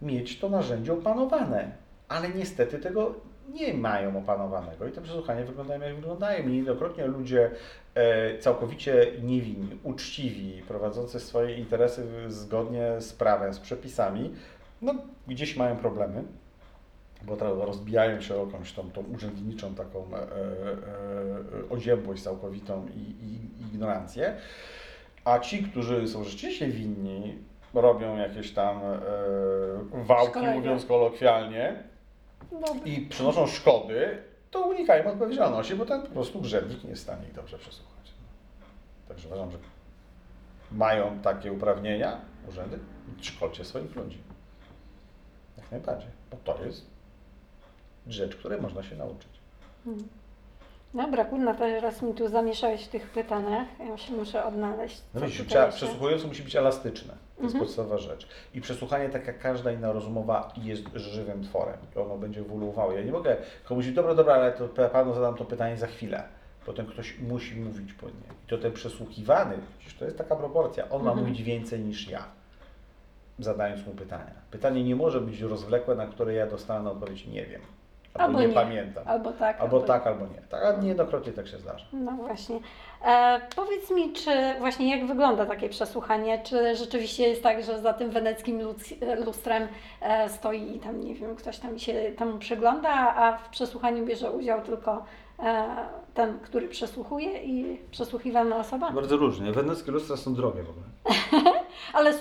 Mieć to narzędzie opanowane. Ale niestety tego nie mają opanowanego i te przesłuchania wyglądają jak wyglądają. I niejednokrotnie ludzie e, całkowicie niewinni, uczciwi, prowadzący swoje interesy zgodnie z prawem, z przepisami, no gdzieś mają problemy, bo rozbijają się o jakąś tą, tą urzędniczą taką e, e, e, oziębłość całkowitą i, i, ignorancję. A ci, którzy są rzeczywiście winni, robią jakieś tam e, wałki, Szkolenia. mówiąc kolokwialnie. I przynoszą szkody, to unikają odpowiedzialności, bo ten po prostu urzędnik nie jest w stanie ich dobrze przesłuchać. Także uważam, że mają takie uprawnienia urzędy, szkolcie swoich ludzi. Jak najbardziej, bo to jest rzecz, której można się nauczyć. Mhm. Dobra, kurna, teraz mi tu zamieszałeś w tych pytaniach. Ja się muszę odnaleźć. No tutaj trzeba, musi być elastyczne. To jest Mhm. podstawowa rzecz. I przesłuchanie, tak jak każda inna rozmowa, jest żywym tworem. I ono będzie ewoluowało. Ja nie mogę komuś mówić, dobra, dobra, ale to pa- panu zadam to pytanie za chwilę. Potem ktoś musi mówić po nie. I to ten przesłuchiwany, przecież to jest taka proporcja, on ma Mhm. mówić więcej niż ja, zadając mu pytania. Pytanie nie może być rozwlekłe, na które ja dostanę odpowiedź nie wiem. Albo, Albo nie, nie. pamiętam. Albo tak. Albo tak, albo nie. Tak, a niejednokrotnie tak się zdarza. No właśnie. E, powiedz mi, czy właśnie jak wygląda takie przesłuchanie? Czy rzeczywiście jest tak, że za tym weneckim lus- lustrem e, stoi i tam, nie wiem, ktoś tam się temu przygląda, a w przesłuchaniu bierze udział tylko e, ten, który przesłuchuje i przesłuchiwana osoba? Bardzo różnie. Weneckie lustra są drogie w ogóle. Ale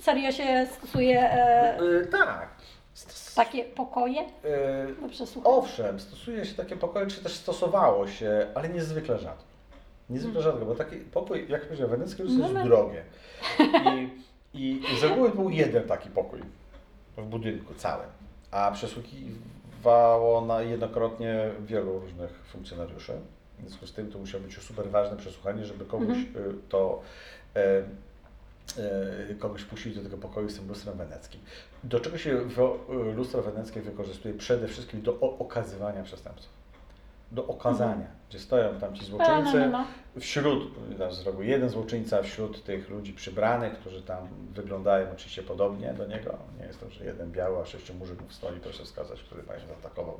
serio się stosuje e, Yy, tak. Takie pokoje do przesłuchania? owszem, stosuje się takie pokoje, czy też stosowało się, ale niezwykle rzadko. Niezwykle rzadko, bo taki pokój, jak powiedziałem, weneckie Hmm. No, jest no. drogie. I, I z reguły był jeden taki pokój w budynku całym, a przesłuchiwało na jednokrotnie wielu różnych funkcjonariuszy. W związku z tym to musiało być super ważne przesłuchanie, żeby komuś y, to e, e, kogoś puścić do tego pokoju z tym lustrem weneckim. Do czego się y, lustro weneckie wykorzystuje? Przede wszystkim do okazywania przestępców. Do okazania, gdzie stoją tam ci złoczyńcy, wśród, tam z reguły jeden złoczyńca wśród tych ludzi przybranych, którzy tam wyglądają oczywiście podobnie do niego. Nie jest to, że jeden biały, a sześciu murzynów stoi, proszę wskazać, który panią zaatakował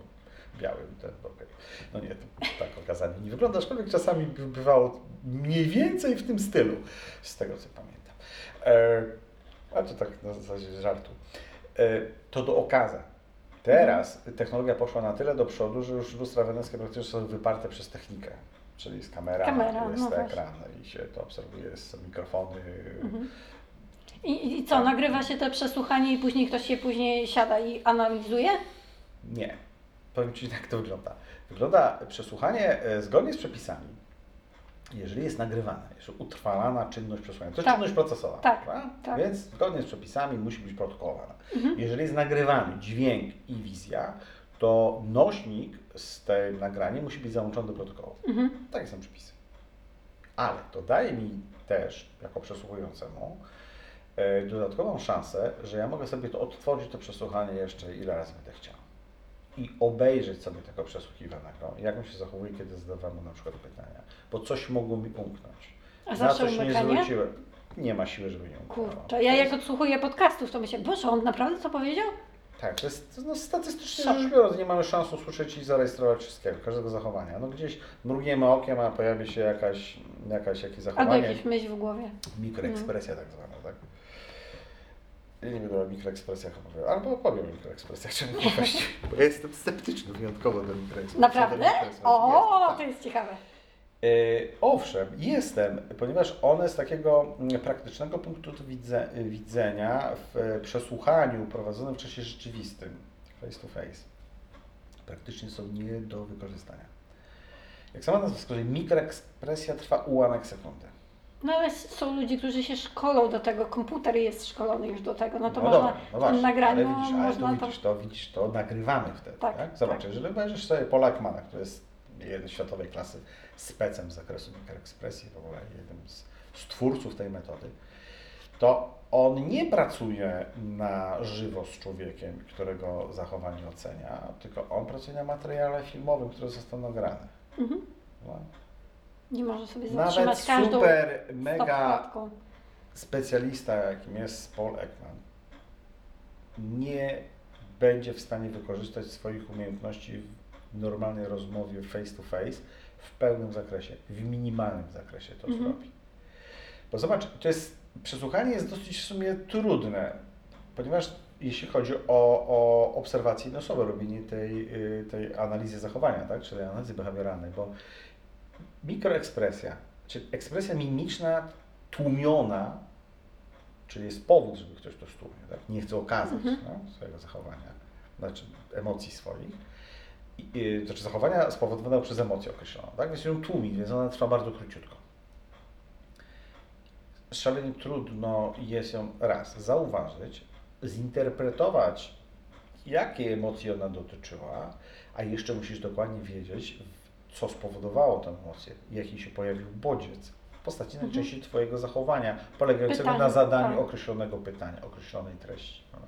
białym. Ten, okej. No nie, to tak okazanie nie wygląda, aczkolwiek czasami by- bywało mniej więcej w tym stylu, z tego co pamiętam. E, a to tak na zasadzie żartu. E, to do okaza. Teraz technologia poszła na tyle do przodu, że już lustra weneckie praktycznie są wyparte przez technikę. Czyli jest kamera, Kamera, jest no właśnie. ekran i się to obserwuje, są mikrofony. Mhm. I, I co, nagrywa się te przesłuchanie i później ktoś się później siada i analizuje? Nie. Powiem Ci, jak to wygląda. Wygląda przesłuchanie e, zgodnie z przepisami. Jeżeli jest nagrywane, jest utrwalana czynność przesłuchania, to jest Tak. czynność procesowa, Tak, tak. więc zgodnie z przepisami musi być protokołowana. Mhm. Jeżeli jest nagrywany dźwięk i wizja, to nośnik z tym nagraniem musi być załączony do protokołu. Mhm. Takie są przepisy. Ale to daje mi też, jako przesłuchującemu, e, dodatkową szansę, że ja mogę sobie to odtworzyć, to przesłuchanie jeszcze ile razy będę chciał. I obejrzeć sobie tego przesłuchiwanego, jak on się zachowuje, kiedy zadawam mu na przykład pytania. Bo coś mogło mi umknąć. A Na zawsze coś nie zwróciłem. Nie ma siły, żeby nie umknęło. Kurczę, ja jak odsłuchuję podcastów, to myślę, Boże, on naprawdę co powiedział? Tak, to jest no, statystycznie Szok. rzecz biorąc, nie mamy szans usłyszeć i zarejestrować wszystkiego, każdego zachowania. No gdzieś mrugniemy okiem, a pojawi się jakaś, jakaś jakieś Albo zachowanie. jakieś myśl w głowie. Mikroekspresja tak zwana, tak? Ja nie będę o mikroekspresjach opowiadał, albo opowiem o mikroekspresjach, właściwie, bo ja jestem sceptyczny wyjątkowo do mikroekspresji. Naprawdę? O, to tak. jest ciekawe. E, Owszem, jestem, ponieważ one z takiego mm, praktycznego punktu widze, widzenia w przesłuchaniu prowadzonym w czasie rzeczywistym, face to face, praktycznie są nie do wykorzystania. Jak sama nazwa wskazuje, mikroekspresja trwa ułamek sekundy. No ale są ludzie, którzy się szkolą do tego, komputer jest szkolony już do tego, no to no można dobra, no w właśnie, tym nagraniu ale widzisz, ale można widzisz, to widzisz, to nagrywamy wtedy, Tak, tak? Zobacz, tak. jeżeli obejrzysz sobie Ekmana, który jest jeden światowej klasy specem z zakresu mikroekspresji, w ogóle jednym z, z twórców tej metody, to on nie pracuje na żywo z człowiekiem, którego zachowanie ocenia, tylko on pracuje na materiale filmowym, który został nagrany. Mhm. No. Nie może sobie Nawet zatrzymać każdą super, mega stopklatką. specjalista, jakim jest Paul Ekman, nie będzie w stanie wykorzystać swoich umiejętności w normalnej rozmowie face to face w pełnym zakresie, w minimalnym zakresie to Mhm. zrobi. Bo zobacz, to jest, przesłuchanie jest dosyć w sumie trudne, ponieważ jeśli chodzi o, o obserwację jednej osoby, robienie tej, y, tej analizy zachowania, tak, czyli analizy behawioralnej, bo mikroekspresja, czy ekspresja mimiczna tłumiona, czyli jest powód, żeby ktoś to stłumie, tak? nie chce okazać Mhm. no, swojego zachowania, znaczy emocji swoich, I, to znaczy zachowania spowodowanego przez emocję określoną, tak? więc ją tłumić, więc ona trwa bardzo króciutko. Szalenie trudno jest ją raz zauważyć, zinterpretować, jakie emocje ona dotyczyła, a jeszcze musisz dokładnie wiedzieć, co spowodowało tę emocję, jaki się pojawił bodziec w postaci najczęściej Twojego zachowania, polegającego Pytanie, na zadaniu tak. określonego pytania, określonej treści. No.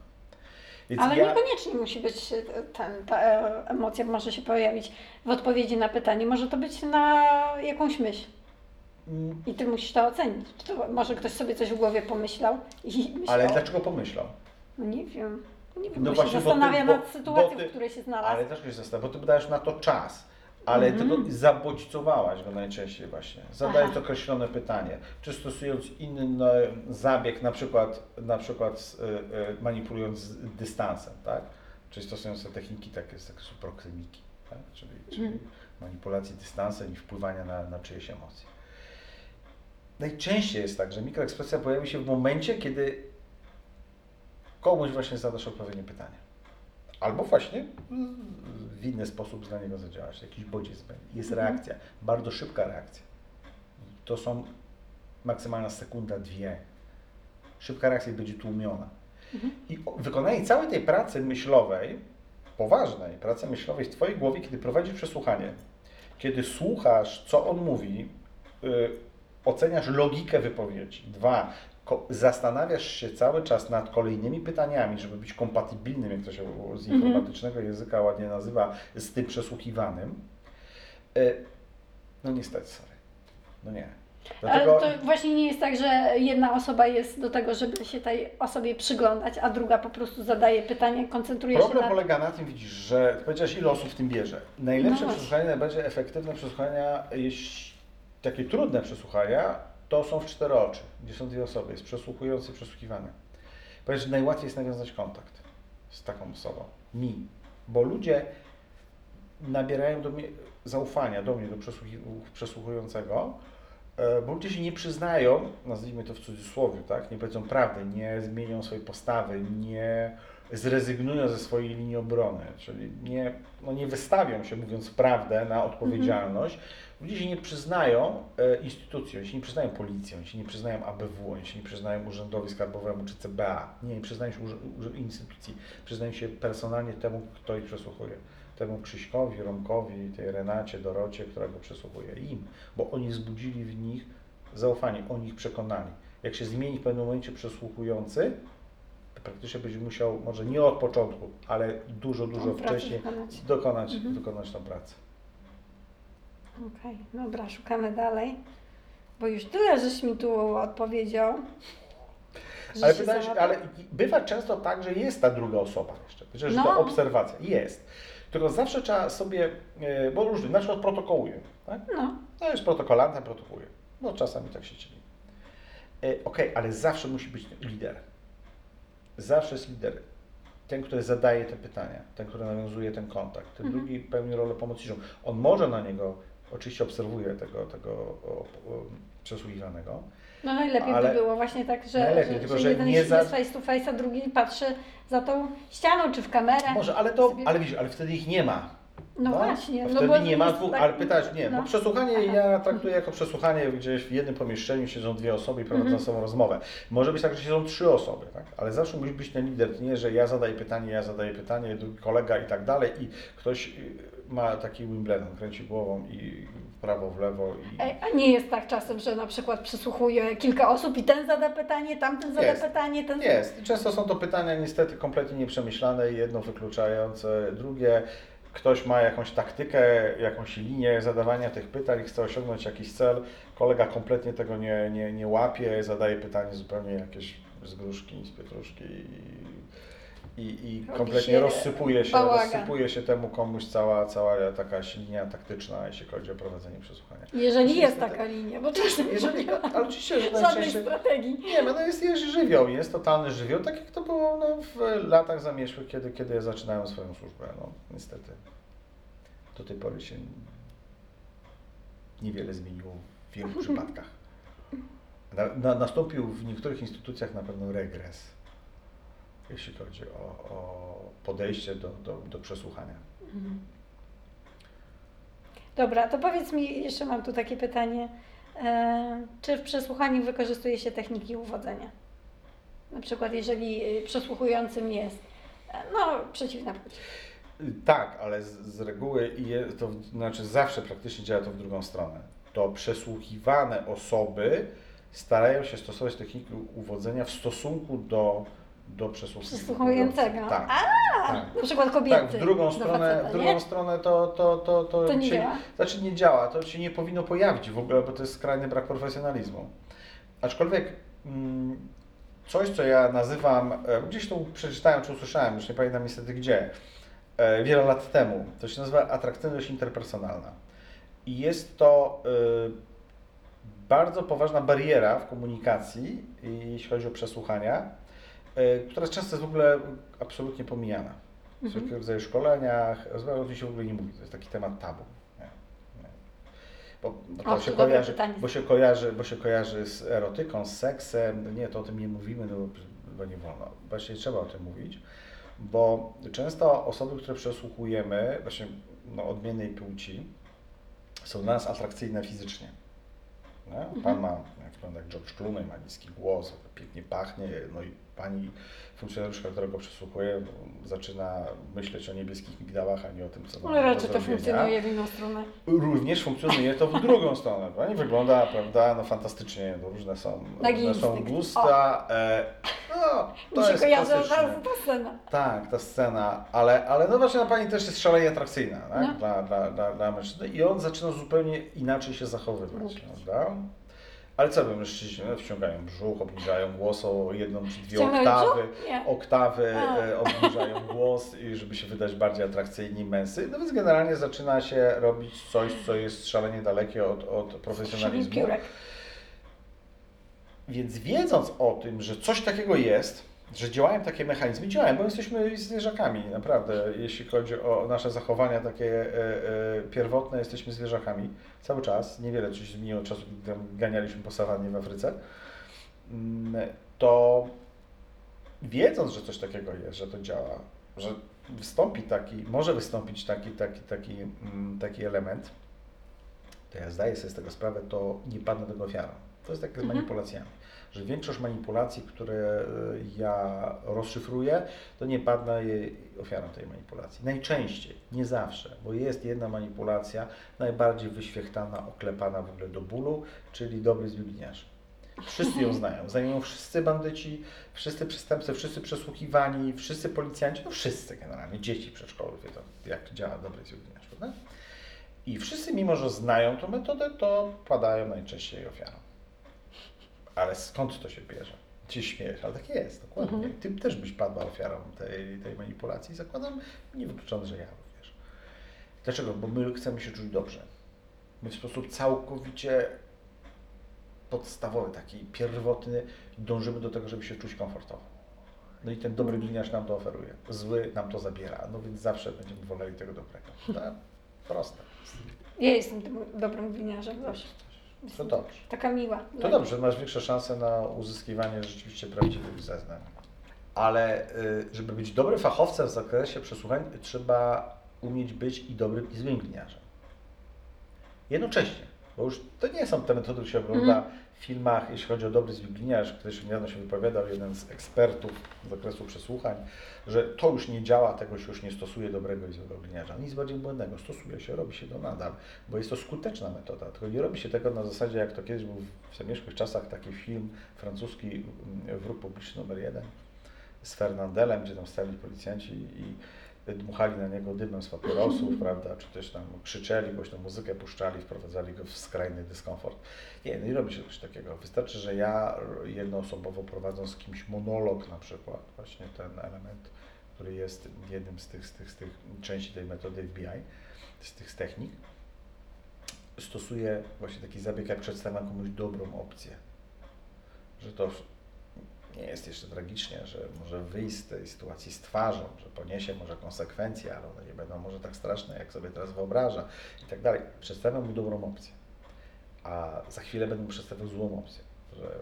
Więc Ale ja, niekoniecznie musi być e, ten, ta e, emocja może się pojawić w odpowiedzi na pytanie. Może to być na jakąś myśl. Mm, I ty musisz to ocenić. To, może ktoś sobie coś w głowie pomyślał i myślał. ale dlaczego pomyślał? No nie wiem. Nie wiem, No właśnie, się ty- zastanawia bo- nad sytuacją, ty- w której się znalazł. Ale też się zastanawiam, bo ty dajesz na to czas. Ale Mhm. tylko zabodźcowałaś go najczęściej właśnie, zadając Aha. określone pytanie, czy stosując inny zabieg, na przykład, na przykład y, y, manipulując dystansem, tak? Czyli stosując te techniki takie, takie są proksymiki, tak? czyli, czyli Mhm. manipulacji dystansem i wpływania na, na czyjeś emocje. Najczęściej jest tak, że mikroekspresja pojawi się w momencie, kiedy komuś właśnie zadasz odpowiednie pytanie. Albo właśnie w inny sposób na niego zadziałasz, jakiś bodziec będzie. Jest Mhm. reakcja, bardzo szybka reakcja. To są maksymalna sekunda, dwie. Szybka reakcja będzie tłumiona. Mhm. I wykonanie całej tej pracy myślowej, poważnej pracy myślowej w Twojej głowie, kiedy prowadzisz przesłuchanie, kiedy słuchasz, co on mówi, y, oceniasz logikę wypowiedzi. Dwa, zastanawiasz się cały czas nad kolejnymi pytaniami, żeby być kompatybilnym, jak to się z Mhm. informatycznego języka ładnie nazywa, z tym przesłuchiwanym. Y, No niestety, sorry. No nie. Dlatego... Ale to właśnie nie jest tak, że jedna osoba jest do tego, żeby się tej osobie przyglądać, a druga po prostu zadaje pytanie, koncentruje się Problem na... polega na tym, widzisz, że powiedziałeś, ile osób w tym bierze. Najlepsze No właśnie. przesłuchania, najbardziej efektywne przesłuchania, jeśli takie trudne przesłuchania, to są w cztery oczy, gdzie są dwie osoby, jest przesłuchujący przesłuchiwany. Powiedz, że najłatwiej jest nawiązać kontakt z taką osobą, mi, bo ludzie nabierają do mnie zaufania, do mnie, do przesłuchującego, e, bo ludzie się nie przyznają, nazwijmy to w cudzysłowie, tak, nie powiedzą prawdy, nie zmienią swojej postawy, nie zrezygnują ze swojej linii obrony, czyli nie, no nie wystawią się, mówiąc prawdę, na odpowiedzialność. Ludzie się nie przyznają e, instytucjom, się nie przyznają policjom, się nie przyznają ABW, się nie przyznają Urzędowi Skarbowemu czy CBA, nie, nie przyznają się instytucji, przyznają się personalnie temu, kto ich przesłuchuje. Temu Krzyśkowi, Romkowi, tej Renacie, Dorocie, która go przesłuchuje, im, bo oni wzbudzili w nich zaufanie, oni ich przekonali. Jak się zmieni w pewnym momencie przesłuchujący, praktycznie będzie musiał, może nie od początku, ale dużo, dużo wcześniej wykonać. dokonać, Mhm. wykonać tą pracę. Okej, dobra, szukamy dalej. Bo już tyle, żeś mi tu odpowiedział. Ale, załapał. ale bywa często tak, że jest ta druga osoba jeszcze, że No. to obserwacja, jest. Tylko zawsze trzeba sobie, e, bo różnie, na przykład protokołuje, tak? No, No jest protokolantem, protokołuje. No czasami tak się dzieje. Okej, ale zawsze musi być lider. Zawsze jest lider. Ten, który zadaje te pytania, ten, który nawiązuje ten kontakt. Ten Mhm. drugi pełni rolę pomocniczą. On może na niego, oczywiście obserwuje tego, tego o, o, przesłuchiwanego, no najlepiej Ale- by było właśnie tak, że, Najlepiej, że, tylko że jeden nie jest za- face to face, a drugi patrzy za tą ścianą czy w kamerę. Może, ale to, sobie- ale widzisz, ale wtedy ich nie ma. No, właśnie. No Wtedy bo nie ma dwóch, tak- ale pytać nie, no. bo przesłuchanie Aha. ja traktuję jako przesłuchanie gdzieś w jednym pomieszczeniu siedzą dwie osoby i prowadzą Mhm. sobą rozmowę. Może być tak, że siedzą trzy osoby, tak? ale zawsze musi być ten lider, nie, że ja zadaję pytanie, ja zadaję pytanie, drugi kolega i tak dalej i ktoś y, ma taki Wimbledon, kręci głową i w prawo, w lewo i... A nie jest tak czasem, że na przykład przysłuchuje kilka osób i ten zada pytanie, tamten zada Jest. pytanie, ten Jest. Często są to pytania niestety kompletnie nieprzemyślane, jedno wykluczające drugie. Ktoś ma jakąś taktykę, jakąś linię zadawania tych pytań, chce osiągnąć jakiś cel. Kolega kompletnie tego nie, nie, nie łapie, zadaje pytanie zupełnie jakieś z gruszki, z pietruszki i, i, i kompletnie się rozsypuje się, bałagan. rozsypuje się temu komuś cała, cała taka linia taktyczna, jeśli chodzi o prowadzenie przesłuchania. Jeżeli jest Niestety- taka linia, bo czasem Jeżeli, ale oczywiście, że żadnej najczęściej... strategii. Nie, no jest, jest żywioł, jest totalny żywioł, tak jak to było no, w latach zamieszłych, kiedy, kiedy ja zaczynałem swoją służbę. No, niestety do tej pory się niewiele zmieniło w wielu przypadkach. Na, na, nastąpił w niektórych instytucjach na pewno regres, jeśli chodzi o, o podejście do, do, do przesłuchania. Mhm. Dobra, to powiedz mi, jeszcze mam tu takie pytanie. E, czy w przesłuchaniu wykorzystuje się techniki uwodzenia? Na przykład, jeżeli y, przesłuchującym jest, e, no, przeciwna płeć. Tak, ale z, z reguły i je, to znaczy zawsze praktycznie działa to w drugą stronę. To przesłuchiwane osoby starają się stosować techniki uwodzenia w stosunku do, do. Przesłuchującego. Tak. A, na przykład kobiety. Tak, w drugą stronę, faceta, w drugą stronę to, to, to, to, To nie się, działa? Znaczy nie działa, to się nie powinno pojawić w ogóle, bo to jest skrajny brak profesjonalizmu. Aczkolwiek mm, coś, co ja nazywam, e, gdzieś tu przeczytałem czy usłyszałem, już nie pamiętam niestety gdzie, e, wiele lat temu, to się nazywa atrakcyjność interpersonalna. I jest to y, bardzo poważna bariera w komunikacji, jeśli chodzi o przesłuchania, która często jest w ogóle absolutnie pomijana. W Mhm. wszelkiego rodzaju szkoleniach, o tym się w ogóle nie mówi, to jest taki temat tabu. Nie, nie. Bo, O, się kojarzy, bo, się kojarzy, bo się kojarzy z erotyką, z seksem, no nie, to o tym nie mówimy, no, bo- nie wolno. Właśnie trzeba o tym mówić, bo często osoby, które przesłuchujemy, właśnie no, odmiennej płci, są dla nas atrakcyjne fizycznie. Nie? Mhm. Pan ma, jak wygląda jak George Clooney, ma niski głos, pięknie pachnie, no i pani funkcjonariuszka, która go przesłuchuje, zaczyna myśleć o niebieskich migdałach, a nie o tym, co Ale do raczej to funkcjonuje w inną stronę. Również funkcjonuje to w drugą stronę. Pani wygląda, prawda, no fantastycznie, no różne są, Nagi różne są gusta. E, no, Mi to się jest kojarzy ta scena. Tak, ta scena, ale, ale no właśnie no, pani też jest szalenie atrakcyjna tak? No. dla, dla, dla, dla mężczyzny i on zaczyna zupełnie inaczej się zachowywać, Mówić. prawda? Ale co robią mężczyźni? No, wciągają brzuch, obniżają głos o jedną czy dwie oktawy, brzuch? Nie. oktawy A. e, obniżają głos, i żeby się wydać bardziej atrakcyjni męscy. No więc generalnie zaczyna się robić coś, co jest szalenie dalekie od, od profesjonalizmu. piórek. Więc wiedząc o tym, że coś takiego jest, że działają takie mechanizmy, działają, bo jesteśmy zwierzakami, naprawdę, jeśli chodzi o nasze zachowania takie e, e, pierwotne, jesteśmy zwierzakami cały czas, niewiele coś zmieniło od czasu, gdy ganialiśmy po sawannie w Afryce, Mm, to wiedząc, że coś takiego jest, że to działa, że wystąpi taki, może wystąpić taki, taki, taki, mm, taki element, to ja zdaję sobie z tego sprawę, to nie padnę tego ofiarą. To jest tak z Mhm. manipulacjami. Że większość manipulacji, które y, ja rozszyfruję, to nie padnę jej ofiarą tej manipulacji. Najczęściej, nie zawsze, bo jest jedna manipulacja najbardziej wyświechtana, oklepana w ogóle do bólu, czyli dobry zbiegniarz. Wszyscy ją znają. Znają ją wszyscy bandyci, wszyscy przestępcy, wszyscy przesłuchiwani, wszyscy policjanci, no wszyscy generalnie, dzieci przedszkolu wiedzą, jak działa dobry zbiegniarz, prawda? I wszyscy, mimo że znają tę metodę, to padają najczęściej ofiarą. Ale skąd to się bierze? Ci śmiech, ale tak jest, dokładnie. Mhm. Ty też byś padła ofiarą tej, tej manipulacji. Zakładam, niewykluczone, że ja również. Dlaczego? Bo my chcemy się czuć dobrze. My w sposób całkowicie podstawowy, taki pierwotny, dążymy do tego, żeby się czuć komfortowo. No i ten dobry gliniarz nam to oferuje. Zły nam to zabiera. No więc zawsze będziemy woleli tego dobrego. Tak? Proste. Ja jestem tym dobrym gliniarzem zawsze. To dobrze. Taka miła. To dobrze, masz większe szanse na uzyskiwanie rzeczywiście prawdziwych zeznań. Ale y, żeby być dobrym fachowcem w zakresie przesłuchań, trzeba umieć być i dobrym i złym gliniarzem. Jednocześnie, bo już to nie są te metody, które się ogląda Mhm. Filmach, jeśli chodzi o dobry zły gliniarz, ktoś niedawno się wypowiadał, jeden z ekspertów z zakresu przesłuchań, że to już nie działa, tego się już nie stosuje dobrego i złego gliniarza. Nic bardziej błędnego, stosuje się, robi się to nadal, bo jest to skuteczna metoda, tylko nie robi się tego na zasadzie, jak to kiedyś był w zamierzchłych czasach taki film francuski mm, Wróg Publiczny numer jeden z Fernandelem, gdzie tam stali policjanci i dmuchali na niego dymem z papierosów, prawda, czy też tam krzyczeli, głośno muzykę puszczali, wprowadzali go w skrajny dyskomfort. Nie, no i robi się coś takiego. Wystarczy, że ja jednoosobowo prowadząc z kimś monolog na przykład, właśnie ten element, który jest jednym z tych, z tych, z tych części tej metody FBI, z tych z technik, stosuję właśnie taki zabieg, jak przedstawiam komuś dobrą opcję. Że to nie jest jeszcze tragicznie, że może wyjść z tej sytuacji z twarzą, że poniesie może konsekwencje, ale one nie będą może tak straszne, jak sobie teraz wyobraża i tak dalej. Przedstawiam mu dobrą opcję, a za chwilę będę mu przedstawiał złą opcję, że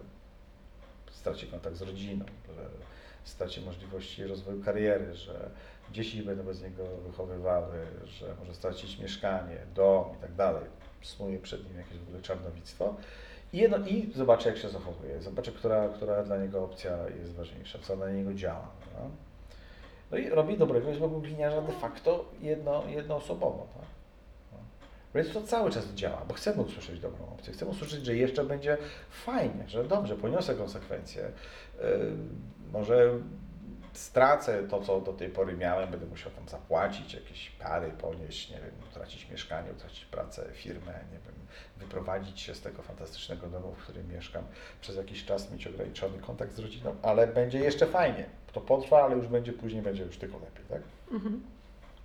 straci kontakt z rodziną, że straci możliwości rozwoju kariery, że dzieci będą bez niego wychowywały, że może stracić mieszkanie, dom i tak dalej. Snuje przed nim jakieś w ogóle czarnowictwo. I, jedno, I zobaczę, jak się zachowuje. Zobaczę, która, która dla niego opcja jest ważniejsza, co na niego działa. No? No i robi dobrego złego gliniarza de facto jedno, jednoosobowo. Tak? No. Więc to cały czas działa, bo chcemy usłyszeć dobrą opcję. Chcemy usłyszeć, że jeszcze będzie fajnie, że dobrze, poniosę konsekwencje. Yy, może stracę to, co do tej pory miałem, będę musiał tam zapłacić, jakieś kary ponieść, nie wiem, utracić mieszkanie, utracić pracę, firmę, nie wiem, wyprowadzić się z tego fantastycznego domu, w którym mieszkam, przez jakiś czas mieć ograniczony kontakt z rodziną, ale będzie jeszcze fajnie. To potrwa, ale już będzie później, będzie już tylko lepiej, tak? Mhm.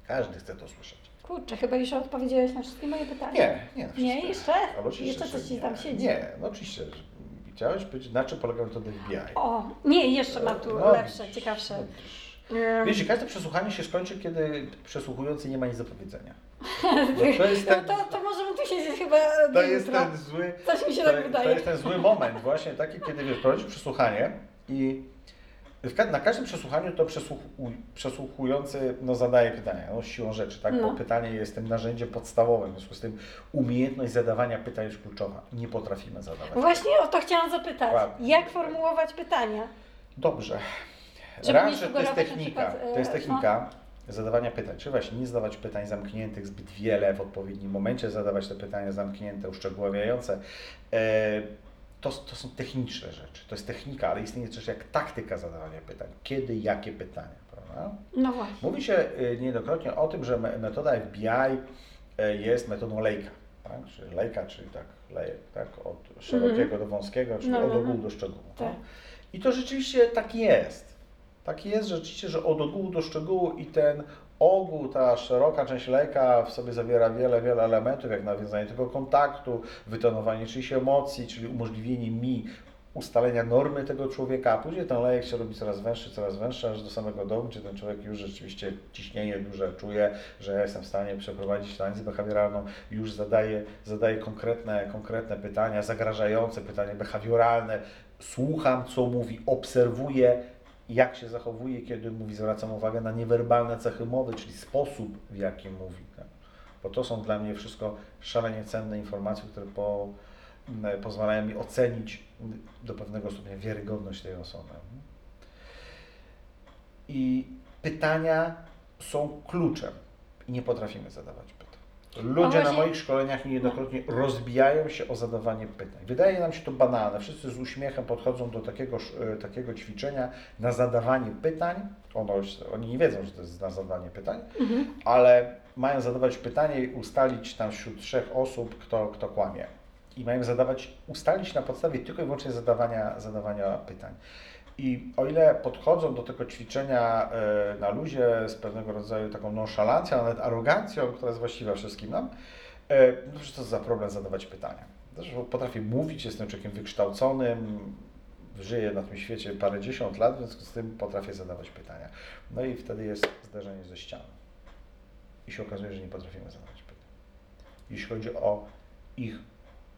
Każdy chce to słyszeć. Kurczę, chyba już odpowiedziałeś na wszystkie moje pytania. Nie, nie. na Nie, jeszcze? Ale oczywiście, Jeszcze coś ci tam siedzi. Nie, no oczywiście. że- Chciałeś być, na czym polega metoda FBI? O, nie, jeszcze mam tu No, lepsze, widzisz, ciekawsze. no Wiecie, każde przesłuchanie się skończy, kiedy przesłuchujący nie ma nic do powiedzenia. No to jest no ten, to, to możemy tu siedzieć chyba to jest jutra. ten zły, Coś mi się to, tak to wydaje. jest ten zły moment właśnie taki, kiedy wiesz, prowadzisz przesłuchanie i na każdym przesłuchaniu to przesłuchu- przesłuchujący no, zadaje pytania, no, siłą rzeczy, tak? No. Bo pytanie jest tym narzędziem podstawowym, w związku z tym umiejętność zadawania pytań jest kluczowa. Nie potrafimy zadawać. Właśnie o to chciałam zapytać. Ładnie. Jak formułować pytania? Dobrze. Raz, że to jest technika. przykład, e, To jest technika zadawania pytań. Czy właśnie nie zadawać pytań zamkniętych zbyt wiele w odpowiednim momencie, zadawać te pytania zamknięte, uszczegóławiające. E, To, to są techniczne rzeczy. To jest technika, ale istnieje coś jak taktyka zadawania pytań. Kiedy, jakie pytania, prawda? No właśnie. Mówi się y, niejednokrotnie o tym, że me- metoda FBI y, jest metodą lejka. Tak? Czyli lejka, czyli tak lejek, tak? od szerokiego do wąskiego, czyli. No, no, od no. ogółu do szczegółu. Tak. tak? I to rzeczywiście tak jest. Tak jest rzeczywiście, że od ogółu do szczegółu i ten ogół, ta szeroka część lejka w sobie zawiera wiele, wiele elementów, jak nawiązanie tego kontaktu, wytonowanie czyichś emocji, czyli umożliwienie mi ustalenia normy tego człowieka, a później ten lejek się robi coraz węższy, coraz węższy, aż do samego domu, gdzie ten człowiek już rzeczywiście ciśnienie duże czuje, że ja jestem w stanie przeprowadzić analizę behawioralną, już zadaje, zadaje konkretne, konkretne pytania, zagrażające pytania behawioralne, słucham, co mówi, obserwuję, jak się zachowuje, kiedy mówi, zwracam uwagę na niewerbalne cechy mowy, czyli sposób, w jaki mówi. Tak? Bo to są dla mnie wszystko szalenie cenne informacje, które po, pozwalają mi ocenić do pewnego stopnia wiarygodność tej osoby. I pytania są kluczem i nie potrafimy zadawać Ludzie na moich szkoleniach niejednokrotnie rozbijają się o zadawanie pytań. Wydaje nam się to banalne. Wszyscy z uśmiechem podchodzą do takiego, e, takiego ćwiczenia na zadawanie pytań. Ono, oni nie wiedzą, że to jest na zadawanie pytań, Mhm. ale mają zadawać pytanie i ustalić tam wśród trzech osób, kto, kto kłamie. I mają zadawać, ustalić na podstawie tylko i wyłącznie zadawania, zadawania pytań. I o ile podchodzą do tego ćwiczenia e, na luzie z pewnego rodzaju taką nonszalancją, nawet arogancją, która jest właściwa wszystkim nam, e, no przecież to za problem zadawać pytania. Zresztą potrafię mówić, jestem człowiekiem wykształconym, żyję na tym świecie parędziesiąt lat, w związku z tym potrafię zadawać pytania. No i wtedy jest zderzenie ze ścianą. I się okazuje, że nie potrafimy zadawać pytań. Jeśli chodzi o ich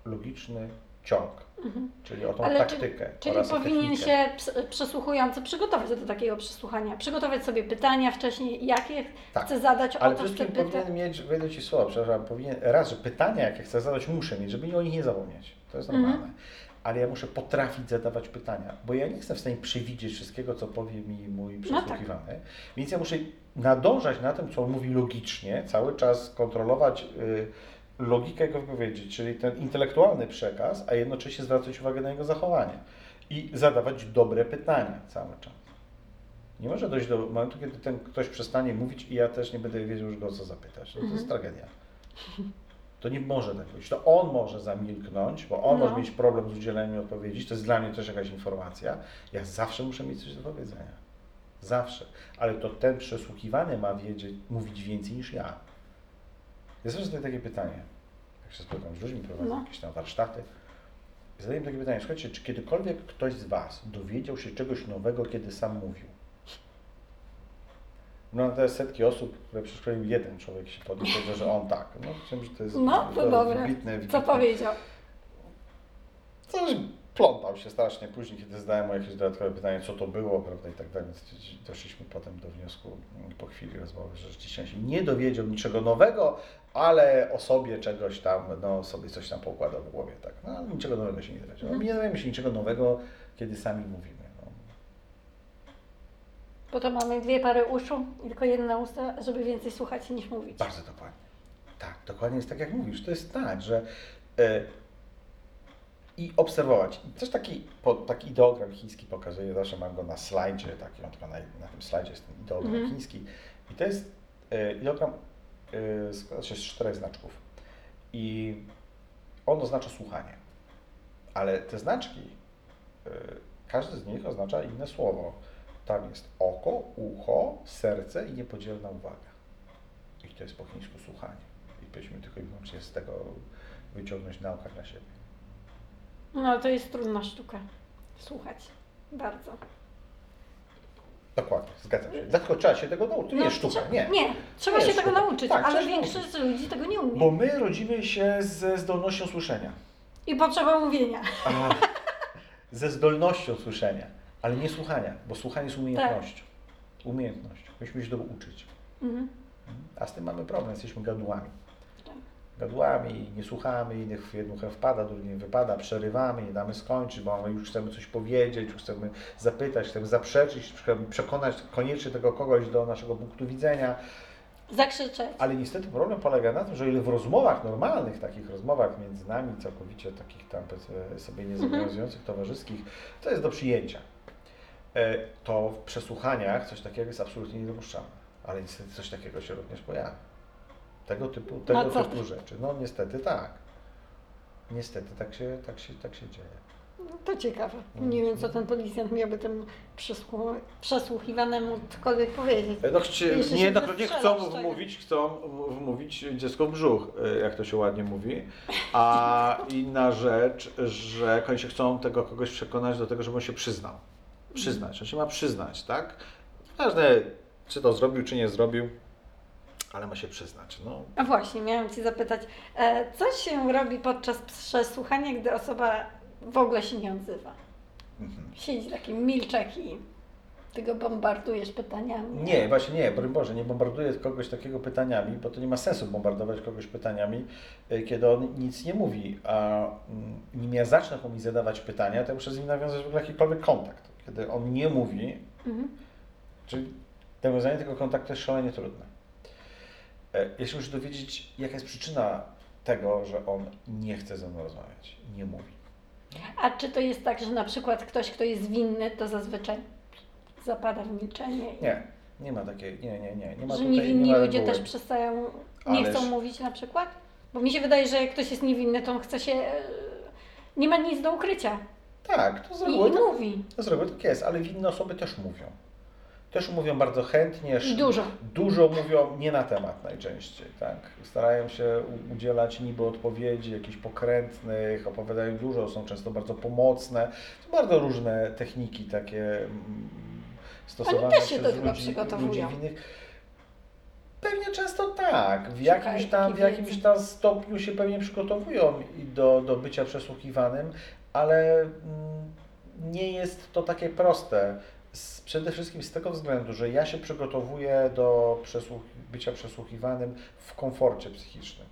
logiczny ciąg, Mhm. czyli o tą Ale czy- taktykę Czyli oraz o powinien technikę. się przesłuchujący przygotować do takiego przesłuchania, przygotować sobie pytania wcześniej, jakie Tak. chce zadać, Ale o to wszystkim powinien mieć, wejdę Ci słowo, przepraszam, powinien, raz, pytania, jakie chcę zadać, muszę mieć, żeby o nich nie zapomnieć. To jest Mhm. normalne. Ale ja muszę potrafić zadawać pytania, bo ja nie jestem w stanie przewidzieć wszystkiego, co powie mi mój No tak. przesłuchiwany. Więc ja muszę nadążać na tym, co on mówi logicznie, cały czas kontrolować y, logikę jego wypowiedzi, czyli ten intelektualny przekaz, a jednocześnie zwracać uwagę na jego zachowanie i zadawać dobre pytania cały czas. Nie może dojść do momentu, kiedy ten ktoś przestanie mówić i ja też nie będę wiedział już go o co zapytać. No to jest Mhm. tragedia. To nie może tak być. To on może zamilknąć, bo on No. może mieć problem z udzieleniem odpowiedzi. To jest dla mnie też jakaś informacja. Ja zawsze muszę mieć coś do powiedzenia. Zawsze. Ale to ten przesłuchiwany ma wiedzieć, mówić więcej niż ja. Ja zawsze zadaję takie pytanie. Jak się spotykam z ludźmi, prowadzę No. jakieś tam warsztaty. Zadaję im takie pytanie. Słuchajcie, czy kiedykolwiek ktoś z Was dowiedział się czegoś nowego, kiedy sam mówił? No to jest setki osób, które przeszkolił jeden człowiek się powiedział, że on tak. No chciałem, że to jest No, to dobre. wybitne, Co wybitne. powiedział? Coś plątał się strasznie później, kiedy zadałem mu jakieś dodatkowe pytanie, co to było, prawda, i tak dalej. Doszliśmy potem do wniosku po chwili rozmowy, że rzeczywiście się nie dowiedział niczego nowego, ale o sobie czegoś tam, no sobie coś tam poukładał w głowie, tak. No ale niczego nowego się nie dowiedział. No, Mhm. nie dowiemy się niczego nowego, kiedy sami mówimy. No. Po to mamy dwie pary uszu i tylko jedna usta, żeby więcej słuchać niż mówić. Bardzo dokładnie. Tak, dokładnie jest tak, jak mówisz. To jest tak, że e, i obserwować. Też taki, po, taki ideogram chiński pokazuje, zawsze mam go na slajdzie, taki, on tylko na, na tym slajdzie jest ten ideogram Mhm. chiński. I to jest e, ideogram składa się z czterech znaczków. I on oznacza słuchanie. Ale te znaczki, e, każdy z nich oznacza inne słowo. Tam jest oko, ucho, serce i niepodzielna uwaga. I to jest po chińsku słuchanie. I powinniśmy tylko i wyłącznie z tego wyciągnąć naukę dla siebie. No to jest trudna sztuka. Słuchać. Bardzo. Dokładnie, zgadzam się. Dlatego trzeba się tego nauczyć. To nie jest sztuka, nie. Nie, trzeba się tego nauczyć, Tak, ale trzeba się większość ludzi tego nie umie. Bo my rodzimy się ze zdolnością słyszenia. I potrzeba mówienia. A, ze zdolnością słyszenia, ale nie słuchania, bo słuchanie jest umiejętnością. Umiejętność. Myśmy się tego uczyć. Mhm. A z tym mamy problem, jesteśmy gadułami. Tak. Gadułami, nie słuchamy innych, w jedną wpada, drugi nie wypada, przerywamy, nie damy skończyć, bo my już chcemy coś powiedzieć, już chcemy zapytać, chcemy zaprzeczyć, chcemy przekonać koniecznie tego kogoś do naszego punktu widzenia. Zakrzyczeć. Ale niestety problem polega na tym, że ile w rozmowach normalnych, takich rozmowach między nami, całkowicie takich tam sobie niezobowiązujących, towarzyskich, to jest do przyjęcia. E, To w przesłuchaniach coś takiego jest absolutnie niedopuszczalne. Ale niestety coś takiego się również pojawia. Tego typu, tego co typu rzeczy. No niestety tak. Niestety tak się, tak się, tak się dzieje. No, to ciekawe. Nie wiem, co ten policjant miałby temu przesłu- przesłuchiwanemu cokolwiek powiedzieć. No, Jeszcze nie, się no, chcą czego. wmówić, chcą wmówić dziecko w brzuch, e, jak to się ładnie mówi. A inna rzecz, że oni się chcą tego kogoś przekonać do tego, żeby on się przyznał. Przyznać, on się ma przyznać, tak? Ważne, czy to zrobił, czy nie zrobił, ale ma się przyznać. No, A właśnie, miałam Cię zapytać, e, co się robi podczas przesłuchania, gdy osoba w ogóle się nie odzywa? mhm. Siedzi taki milczek i Ty go bombardujesz pytaniami. Nie, właśnie nie, broń Boże, nie bombarduję kogoś takiego pytaniami, bo to nie ma sensu bombardować kogoś pytaniami, y, kiedy on nic nie mówi. A mm, nim ja zacznę mu zadawać pytania, to muszę z nim nawiązać w ogóle jakikolwiek kontakt. Kiedy on nie mówi, Mhm. czyli nawiązanie tego kontaktu jest szalenie trudne. E, Ja się muszę dowiedzieć, jaka jest przyczyna tego, że on nie chce ze mną rozmawiać, nie mówi. A czy to jest tak, że na przykład ktoś, kto jest winny, to zazwyczaj zapada w milczenie? i- Nie, nie ma takiej, nie, nie, nie. nie ma Że tutaj, niewinni nie ma ludzie też przestają, nie Ależ- chcą mówić na przykład? Bo mi się wydaje, że jak ktoś jest niewinny, to on chce się... e, Nie ma nic do ukrycia. Tak, to z I, reguły i tak mówi. To z reguły tak jest, ale winne osoby też mówią. Też mówią bardzo chętnie. Dużo. Dużo mówią nie na temat najczęściej, tak? Starają się udzielać niby odpowiedzi jakichś pokrętnych, opowiadają dużo, są często bardzo pomocne. To bardzo różne techniki takie mm, stosowane też się do tego ludzi, przygotowują. ludzi winnych. Pewnie często tak. W jakimś tam, w jakimś tam stopniu się pewnie przygotowują do, do bycia przesłuchiwanym, ale mm, nie jest to takie proste. Z, przede wszystkim z tego względu, że ja się przygotowuję do przesłuch bycia przesłuchiwanym w komforcie psychicznym.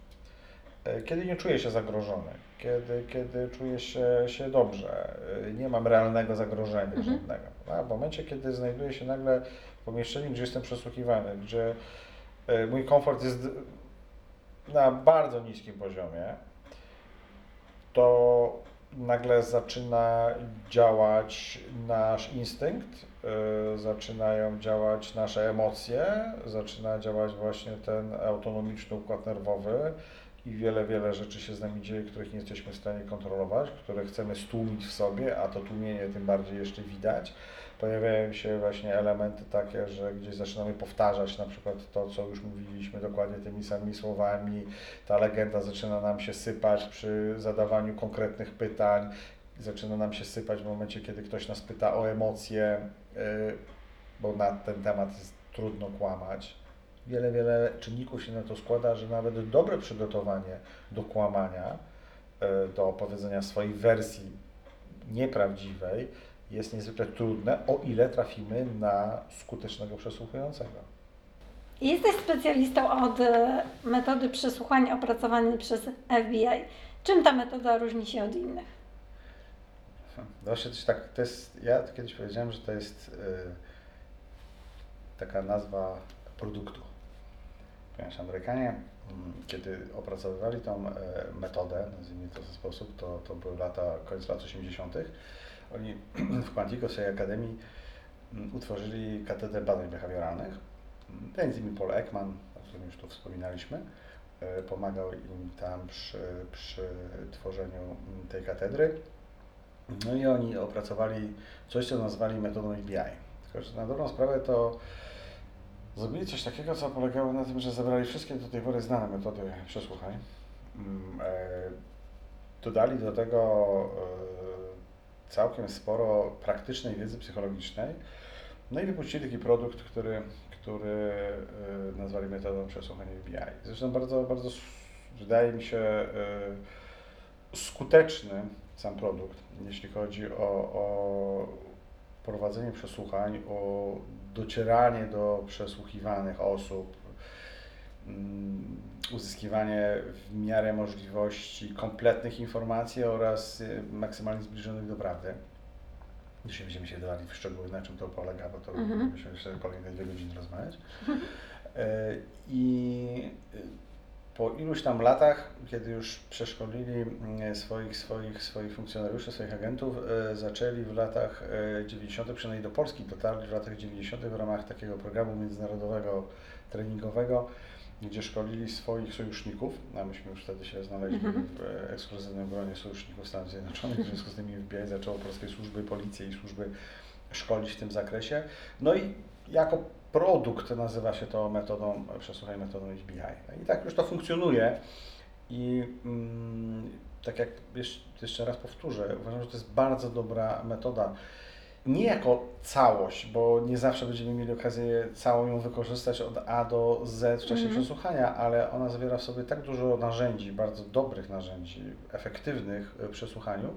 E, Kiedy nie czuję się zagrożony, kiedy, kiedy czuję się, się dobrze, e, nie mam realnego zagrożenia Mhm. żadnego. A w momencie, kiedy znajduję się nagle w pomieszczeniu, gdzie jestem przesłuchiwany, gdzie e, mój komfort jest na bardzo niskim poziomie, to nagle zaczyna działać nasz instynkt, zaczynają działać nasze emocje, zaczyna działać właśnie ten autonomiczny układ nerwowy i wiele, wiele rzeczy się z nami dzieje, których nie jesteśmy w stanie kontrolować, które chcemy stłumić w sobie, a to tłumienie tym bardziej jeszcze widać. Pojawiają się właśnie elementy takie, że gdzieś zaczynamy powtarzać na przykład to, co już mówiliśmy dokładnie tymi samymi słowami, ta legenda zaczyna nam się sypać przy zadawaniu konkretnych pytań, zaczyna nam się sypać w momencie, kiedy ktoś nas pyta o emocje, bo na ten temat jest trudno kłamać. Wiele, wiele czynników się na to składa, że nawet dobre przygotowanie do kłamania, yy, do opowiedzenia swojej wersji nieprawdziwej jest niezwykle trudne, o ile trafimy na skutecznego przesłuchującego. Jesteś specjalistą od e, metody przesłuchania opracowanej przez FBI. Czym ta metoda różni się od innych? Właśnie coś tak, to jest, ja kiedyś powiedziałem, że to jest taka nazwa produktu. Ponieważ Amerykanie, mm, kiedy opracowywali tą e, metodę, nazwijmy to w ten sposób, to, to były lata, koniec lat 80., oni w Quantico swojej akademii mm, utworzyli katedrę badań behawioralnych. Między innymi Paul Ekman, o którym już tu wspominaliśmy, e, pomagał im tam przy, przy tworzeniu mm, tej katedry. No i oni opracowali coś, co nazwali metodą EBI. Tylko, że na dobrą sprawę to zrobili coś takiego, co polegało na tym, że zebrali wszystkie do tej pory znane metody przesłuchań. Mm, e, Dodali do tego e, całkiem sporo praktycznej wiedzy psychologicznej. No i wypuścili taki produkt, który, który e, nazwali metodą przesłuchania EBI. Zresztą bardzo, bardzo wydaje mi się skuteczny sam produkt, jeśli chodzi o, o prowadzenie przesłuchań, o docieranie do przesłuchiwanych osób, mm, uzyskiwanie w miarę możliwości kompletnych informacji oraz y, maksymalnie zbliżonych do prawdy. Dzisiaj będziemy się dawali w szczegóły, na czym to polega, bo to Mhm. musimy jeszcze kolejne dwie godziny rozmawiać. E, I y, po iluś tam latach, kiedy już przeszkolili mm, swoich, swoich, swoich funkcjonariuszy, swoich agentów, e, zaczęli w latach e, 90., przynajmniej do Polski dotarli w latach 90. w ramach takiego programu międzynarodowego, treningowego, gdzie szkolili swoich sojuszników, a myśmy już wtedy się znaleźli Mhm. w e, ekskluzywnym gronie sojuszników Stanów Zjednoczonych, w związku z tym FBI zaczęło polskie służby, policję i służby szkolić w tym zakresie. No i jako produkt nazywa się to metodą, przesłuchaj metodą HBI. I tak już to funkcjonuje i mm, tak jak jeszcze raz powtórzę, uważam, że to jest bardzo dobra metoda. Nie jako całość, bo nie zawsze będziemy mieli okazję całą ją wykorzystać od A do Z w czasie Mhm. przesłuchania, ale ona zawiera w sobie tak dużo narzędzi, bardzo dobrych narzędzi, efektywnych w przesłuchaniu,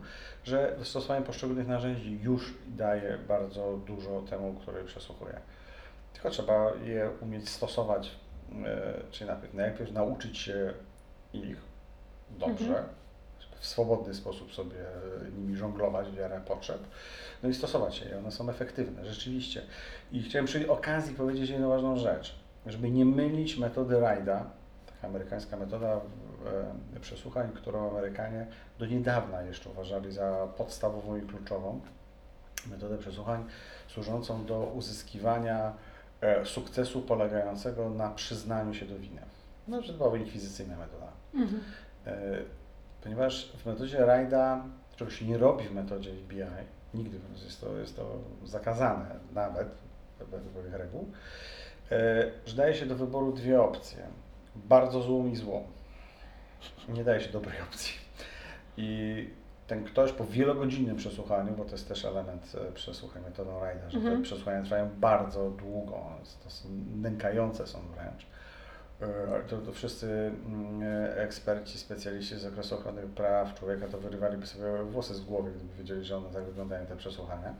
że stosowanie poszczególnych narzędzi już daje bardzo dużo temu, który przesłuchuje. Tylko trzeba je umieć stosować, e, czyli najpierw, najpierw nauczyć się ich dobrze, Mhm. W swobodny sposób sobie nimi żonglować w miarę potrzeb, no i stosować je. One są efektywne, rzeczywiście. I chciałem przy okazji powiedzieć jedną ważną rzecz, żeby nie mylić metody Rajda, taka amerykańska metoda e, przesłuchań, którą Amerykanie do niedawna jeszcze uważali za podstawową i kluczową metodę przesłuchań służącą do uzyskiwania e, sukcesu polegającego na przyznaniu się do winy. No, że to była inkwizycyjna metoda. Mhm. Ponieważ w metodzie Rajda, czego się nie robi w metodzie FBI, nigdy jest to, jest to zakazane nawet według pewnych reguł, że daje się do wyboru dwie opcje. Bardzo złą i złą. Nie daje się dobrej opcji. I ten ktoś po wielogodzinnym przesłuchaniu, bo to jest też element e, przesłuchań metodą Rajda, że Mhm. te przesłuchania trwają bardzo długo, to są nękające są wręcz. E, To, to wszyscy mm, eksperci, specjaliści z zakresu ochrony praw człowieka to wyrywaliby sobie włosy z głowy, gdyby wiedzieli, że one tak wyglądają, te przesłuchania.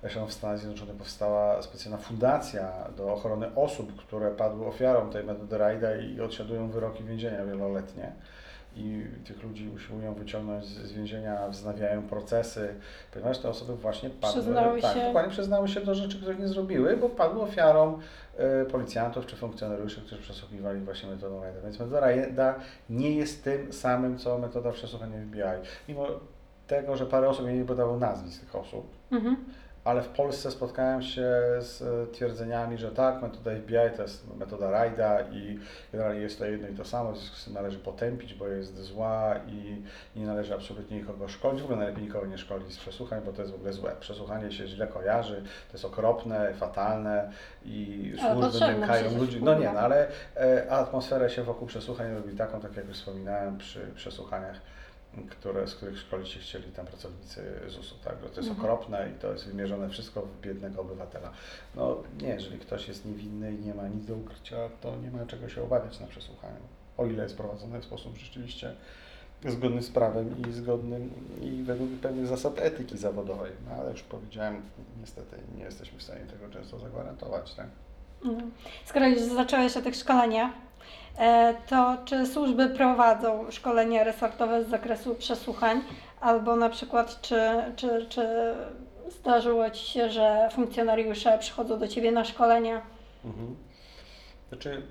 Zresztą w Stanach Zjednoczonych powstała specjalna fundacja do ochrony osób, które padły ofiarą tej metody Rajda i odsiadują wyroki więzienia wieloletnie. I tych ludzi usiłują wyciągnąć z z więzienia, wznawiają procesy, ponieważ te osoby właśnie padły. Przyznały tak, się. dokładnie przyznały się do rzeczy, których nie zrobiły, bo padły ofiarą e, policjantów czy funkcjonariuszy, którzy przesłuchiwali właśnie metodą Rajda. Więc metoda Rajda nie jest tym samym, co metoda przesłuchania FBI. Mimo tego, że parę osób nie podało nazwisk tych osób, Mhm. Ale w Polsce spotkałem się z e, twierdzeniami, że tak, metoda FBI to jest metoda Rajda i generalnie jest to jedno i to samo, w związku z tym należy potępić, bo jest zła i nie należy absolutnie nikogo szkolić. W ogóle najlepiej nikogo nie szkolić z przesłuchań, bo to jest w ogóle złe. Przesłuchanie się źle kojarzy, to jest okropne, fatalne i Ale służby nękają ludzi. No nie, no ale e, atmosferę się wokół przesłuchań robi taką, tak jak już wspominałem przy przesłuchaniach które, z których szkolić się chcieli tam pracownicy ZUS-u, tak, że to jest Mhm. okropne i to jest wymierzone wszystko w biednego obywatela. No nie, jeżeli ktoś jest niewinny i nie ma nic do ukrycia, to nie ma czego się obawiać na przesłuchaniu. O ile jest prowadzone w sposób rzeczywiście zgodny z prawem i zgodnym i według pewnych zasad etyki zawodowej. No ale już powiedziałem, niestety nie jesteśmy w stanie tego często zagwarantować, tak? Mhm. Skoro już zacząłeś o tych szkoleniach, to czy służby prowadzą szkolenia resortowe z zakresu przesłuchań, albo na przykład czy, czy, czy zdarzyło Ci się, że funkcjonariusze przychodzą do Ciebie na szkolenia Mhm. Znaczy,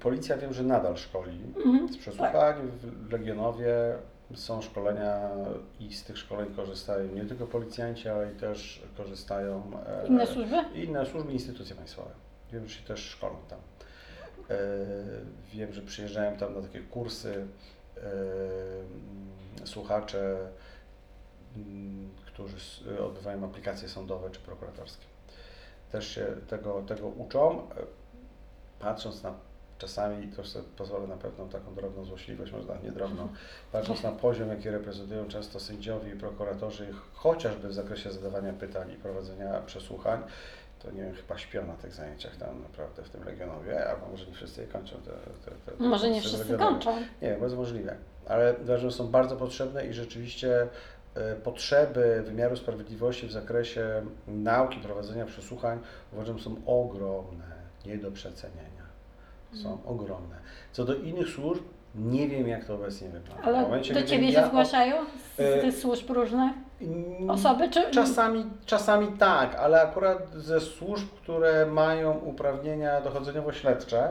policja wiem, że nadal szkoli Mhm. z przesłuchań. W Legionowie są szkolenia i z tych szkoleń korzystają nie tylko policjanci, ale i też korzystają e, Inne służby? inne służby, instytucje państwowe. Wiem, że się też szkolą tam. E, wiem, że przyjeżdżają tam na takie kursy e, mm, słuchacze, mm, którzy s- odbywają aplikacje sądowe czy prokuratorskie. Też się tego, tego uczą. E, Patrząc na czasami, to sobie pozwolę na pewną taką drobną złośliwość, można nie drobną, patrząc na poziom, jaki reprezentują często sędziowie i prokuratorzy, chociażby w zakresie zadawania pytań i prowadzenia przesłuchań, to nie wiem, chyba śpią na tych zajęciach tam naprawdę w tym Legionowie, albo może nie wszyscy je kończą. Te, te, te, Może nie wszyscy Legionowie. kończą. Nie, bardzo możliwe. Ale uważam, że są bardzo potrzebne i rzeczywiście e, potrzeby wymiaru sprawiedliwości w zakresie nauki, prowadzenia przesłuchań uważam są ogromne, nie do przecenienia. Są Mhm. ogromne. Co do innych służb, nie wiem jak to obecnie wygląda. Ale do Ciebie ja się zgłaszają z, E, z tych służb różnych osoby? Czy... Czasami, czasami tak, ale akurat ze służb, które mają uprawnienia dochodzeniowo-śledcze,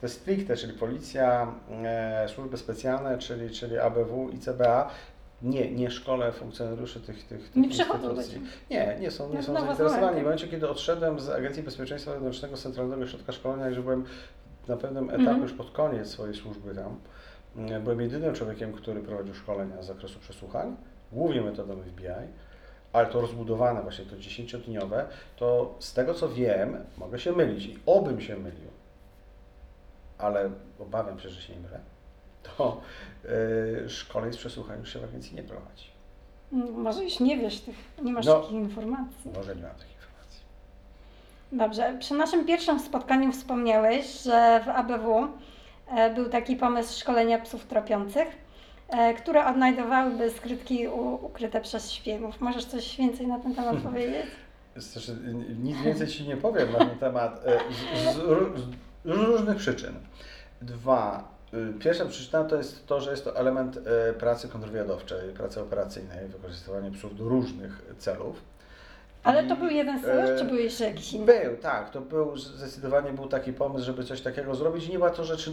te stricte, czyli policja, e, służby specjalne, czyli, czyli ABW i CBA, nie, nie szkole funkcjonariuszy tych, tych, tych Nie instytucji. Nie, nie są, nie No, są własną zainteresowani. rękę. W momencie, kiedy odszedłem z Agencji Bezpieczeństwa Wewnętrznego Centralnego Ośrodka Szkolenia, że byłem na pewnym etapie Mhm. już pod koniec swojej służby tam, mm, byłem jedynym człowiekiem, który prowadził szkolenia z zakresu przesłuchań, głównie metodą FBI, ale to rozbudowane właśnie, to 10-dniowe, to z tego co wiem, mogę się mylić i obym się mylił, ale obawiam się, że się nie mylę, to yy, szkoleń z przesłuchań już się w agencji nie prowadzi. Może już nie wiesz tych, nie masz No. takich informacji. Może nie mam takich informacji. Dobrze, przy naszym pierwszym spotkaniu wspomniałeś, że w ABW e, był taki pomysł szkolenia psów tropiących, które odnajdowałyby skrytki ukryte przez szpiegów. Możesz coś więcej na ten temat powiedzieć? Znaczy, nic więcej Ci nie powiem na ten temat e, z, z, z różnych przyczyn. Dwa. y, Pierwsza przyczyna to jest to, że jest to element e, pracy kontrwywiadowczej, pracy operacyjnej, wykorzystywanie psów do różnych celów. Ale to był jeden z e, czy był jeszcze jakiś inny? Był, tak. To był zdecydowanie był taki pomysł, żeby coś takiego zrobić. Nie była to rzecz y,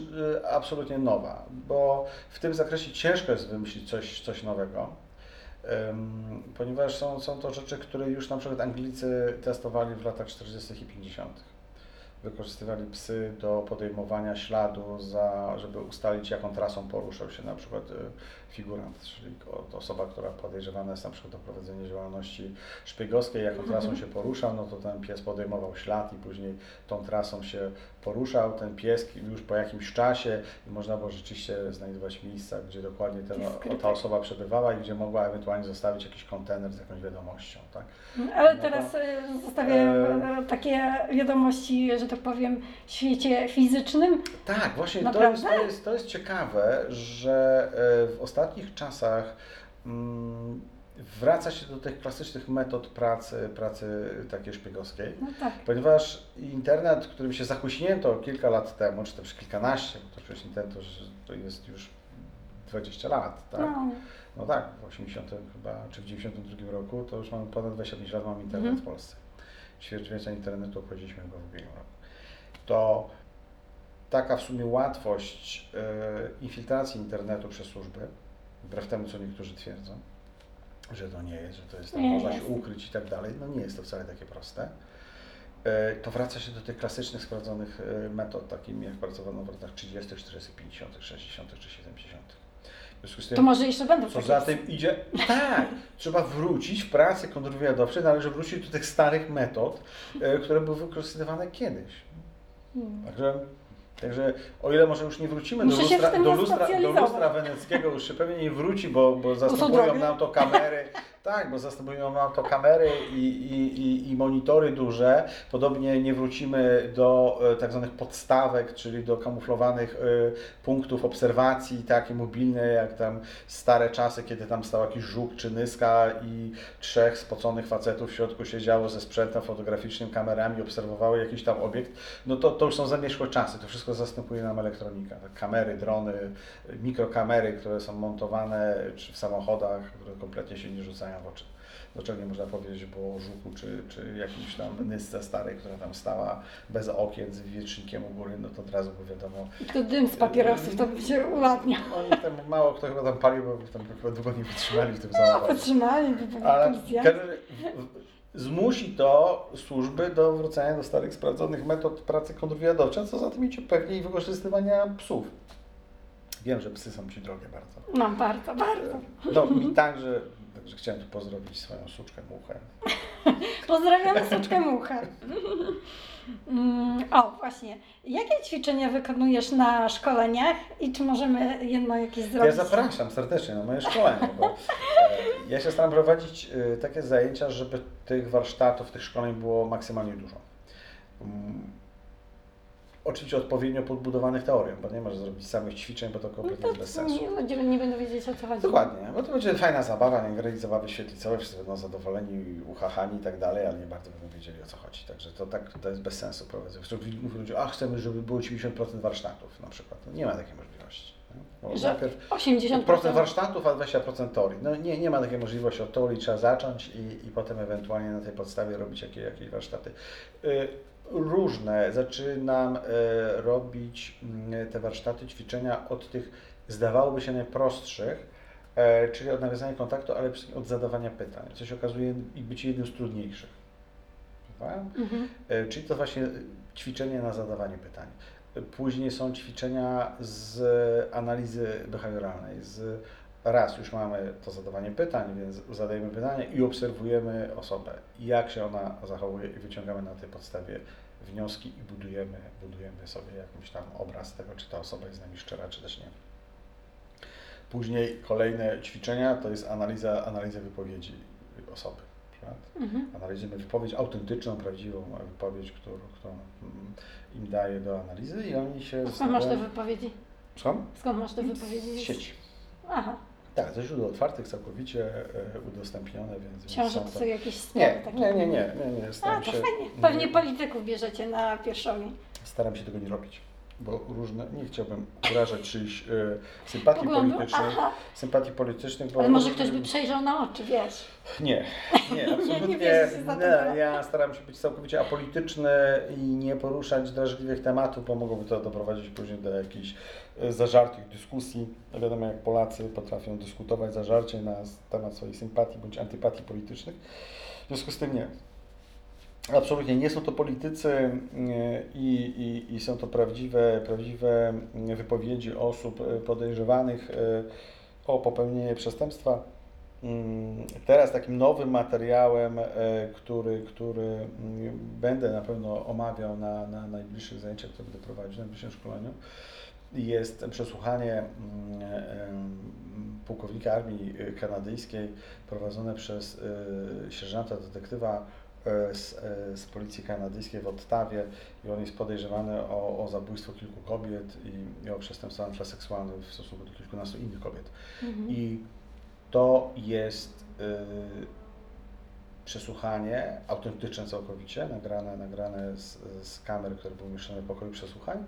absolutnie nowa, bo w tym zakresie ciężko jest wymyślić coś, coś nowego. Ponieważ są, są to rzeczy, które już na przykład Anglicy testowali w latach 40. i 50. Wykorzystywali psy do podejmowania śladu, za, żeby ustalić, jaką trasą poruszał się na przykład y, figurant, czyli osoba, która podejrzewana jest na przykład o prowadzenie działalności szpiegowskiej, jaką Mhm. trasą się poruszał, no to ten pies podejmował ślad i później tą trasą się poruszał. Ten pies już po jakimś czasie i można było rzeczywiście znajdować miejsca, gdzie dokładnie ten, ta osoba przebywała i gdzie mogła ewentualnie zostawić jakiś kontener z jakąś wiadomością. Tak? Ale no teraz to- e, zostawiają e, e, takie wiadomości, że tak powiem, w świecie fizycznym. Tak, właśnie to jest, to, jest, to jest ciekawe, że e, w ostatnich czasach mm, wraca się do tych klasycznych metod pracy, pracy takiej szpiegowskiej. No tak. Ponieważ internet, którym się zachuśnięto kilka lat temu, czy też kilkanaście, bo to przecież internet to, jest już 20 lat, tak? No. No tak, w 80 chyba, czy w 92 roku, to już mamy ponad 25 lat, mamy internet Mhm. w Polsce. Ćwierćwiecia internetu obchodziliśmy go w ubiegłym roku. To taka w sumie łatwość e, infiltracji internetu przez służby, wbrew temu, co niektórzy twierdzą, że to nie jest, że to jest tam, Nie można jest. się ukryć i tak dalej, no nie jest to wcale takie proste. E, To wraca się do tych klasycznych, sprawdzonych e, metod, takimi jak pracowano w latach 30., 40., 50., 60. czy 70. W związku z tym, To może jeszcze będą co za tym idzie? Tak, trzeba wrócić w pracy kontrwywiadowczej, należy wrócić do tych starych metod, e, które były wykorzystywane kiedyś. Hmm. Także, także o ile może już nie wrócimy do lustra, do, lustra, do lustra weneckiego, już się pewnie nie wróci, bo, bo zastępują nam to kamery. Tak, bo zastępują nam to kamery i, i, i, i monitory duże. Podobnie nie wrócimy do e, tak zwanych podstawek, czyli do kamuflowanych e, punktów obserwacji, takie mobilne, jak tam stare czasy, kiedy tam stał jakiś żuk czy nyska i trzech spoconych facetów w środku siedziało ze sprzętem fotograficznym, kamerami, obserwowały jakiś tam obiekt. No to, to już są zamierzchłe czasy, to wszystko zastępuje nam elektronika. Tak, Kamery, drony, mikrokamery, które są montowane czy w samochodach, które kompletnie się nie rzucają spojrzenia w oczy. Do czego nie można powiedzieć było żuku czy, czy jakimś tam nysce starej, która tam stała bez okien z wiecznikiem u góry, no to od razu było wiadomo. I to dym z papierosów, to by się ulatniał. Tam mało kto chyba tam palił, bo tam chyba długo nie wytrzymali w tym No, zawodzie. Potrzymali, by byli Ale każdy- zmusi to służby do wrócenia do starych, sprawdzonych metod pracy kontrwywiadowczej, co za tym idzie pewnie i wykorzystywania psów. Wiem, że psy są Ci drogie bardzo. No, bardzo, bardzo. No mi także, także chciałem tu pozdrowić swoją suczkę muchę. Pozdrawiamy suczkę muchę. Mm, O, właśnie. Jakie ćwiczenia wykonujesz na szkoleniach i czy możemy jedno jakieś Ja zrobić? zapraszam serdecznie na moje szkolenie, bo e, ja się staram prowadzić e, takie zajęcia, żeby tych warsztatów, tych szkoleń było maksymalnie dużo. Oczywiście odpowiednio podbudowanych teorią, bo nie możesz zrobić samych ćwiczeń, bo to No kompletnie to jest bez sensu. nie, ludzie nie będą wiedzieć o co chodzi. Dokładnie, bo to będzie fajna zabawa, nie grali zabawy świetlicowe, wszyscy będą zadowoleni, uchachani i tak dalej, ale nie bardzo będą wiedzieli o co chodzi. Także to tak to jest bez sensu prowadzenie. Mówią ludzie, a chcemy, żeby było 90% warsztatów na przykład. No, nie ma takiej możliwości. nie? Bo Że najpierw 80%. procent warsztatów, a 20% teorii. No nie, nie ma takiej możliwości. Od teorii trzeba zacząć i, i potem ewentualnie na tej podstawie robić jakieś, jakieś warsztaty. Y, Różne. Zaczynam y, robić mm, te warsztaty, ćwiczenia od tych, zdawałoby się, najprostszych, e, czyli od nawiązania kontaktu, ale od zadawania pytań, co się okazuje i być jednym z trudniejszych. Mhm. E, Czyli to właśnie ćwiczenie na zadawanie pytań. E, Później są ćwiczenia z analizy behawioralnej. Z raz już mamy to zadawanie pytań, więc zadajemy pytania i obserwujemy osobę, jak się ona zachowuje i wyciągamy na tej podstawie wnioski i budujemy, budujemy sobie jakiś tam obraz tego, czy ta osoba jest z nami szczera, czy też nie. Później kolejne ćwiczenia to jest analiza, analiza wypowiedzi osoby. Mhm. analizujemy wypowiedź autentyczną, prawdziwą wypowiedź, którą, którą mm, im daje do analizy i oni się Skąd masz te wypowiedzi? Słucham? Skąd masz te wypowiedzi? Z sieci. Aha, Tak, ze źródeł otwartych, całkowicie e, udostępnione, więc... że są jakieś Nie, takie. nie, nie, nie, nie, nie, A, to się, fajnie. Pewnie polityków bierzecie na pierwszowi. staram się tego nie robić, bo różne, nie chciałbym urażać czyichś e, sympatii Poglądu? politycznych, Aha, sympatii politycznych, bo... ale może ktoś by przejrzał na oczy, wiesz. Nie, nie, absolutnie bierze się za to nie. Ja staram się być całkowicie apolityczny i nie poruszać drażliwych tematów, bo mogłoby to doprowadzić później do jakichś e, zażartych dyskusji. Wiadomo, jak Polacy potrafią dyskutować zażarcie na temat swoich sympatii bądź antypatii politycznych. W związku z tym nie. Absolutnie nie są to politycy e, i, i, i są to prawdziwe, prawdziwe wypowiedzi osób e, podejrzewanych e, o popełnienie przestępstwa. Mm, Teraz takim nowym materiałem, który, który mm, będę na pewno omawiał na, na najbliższych zajęciach, które będę prowadzić, na najbliższym szkoleniu, jest przesłuchanie mm, pułkownika armii kanadyjskiej prowadzone przez sierżanta detektywa z, e, z policji kanadyjskiej w Ottawie i on jest podejrzewany o, o zabójstwo kilku kobiet i, i o przestępstwa seksualne w stosunku do kilkunastu innych kobiet. Mhm. I to jest y, przesłuchanie autentyczne całkowicie, nagrane, nagrane z, z kamer, które były umieszczone w pokoju przesłuchań.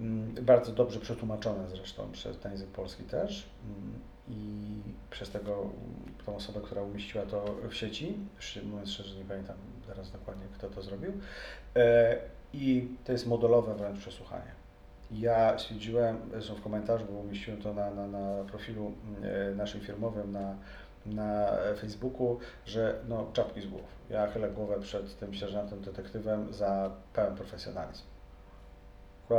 Mm, Bardzo dobrze przetłumaczone zresztą przez ten język polski też Mm, i przez tego, mm, tą osobę, która umieściła to w sieci, mówiąc szczerze nie pamiętam teraz dokładnie kto to zrobił E, i to jest modelowe wręcz przesłuchanie. Ja stwierdziłem, zresztą w komentarzu, bo umieściłem to na, na, na profilu e, naszym firmowym na, na Facebooku, że no, czapki z głów. Ja chylę głowę przed tym sierżantem, detektywem za pełen profesjonalizm.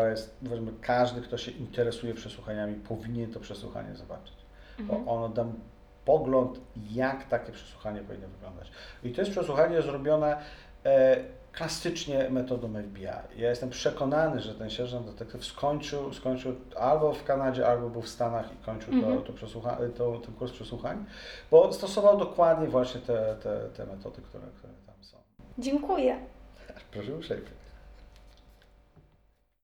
Jest, każdy, kto się interesuje przesłuchaniami, powinien to przesłuchanie zobaczyć. Bo Mhm. ono da pogląd, jak takie przesłuchanie powinno wyglądać. I to jest przesłuchanie zrobione e, klasycznie metodą FBI. Ja jestem przekonany, że ten sierżant detektyw skończył, skończył albo w Kanadzie, albo był w Stanach i kończył Mhm. to, to przesłucha- to, ten kurs przesłuchań, bo stosował dokładnie właśnie te, te, te metody, które, które tam są. Dziękuję. Proszę uprzejmie.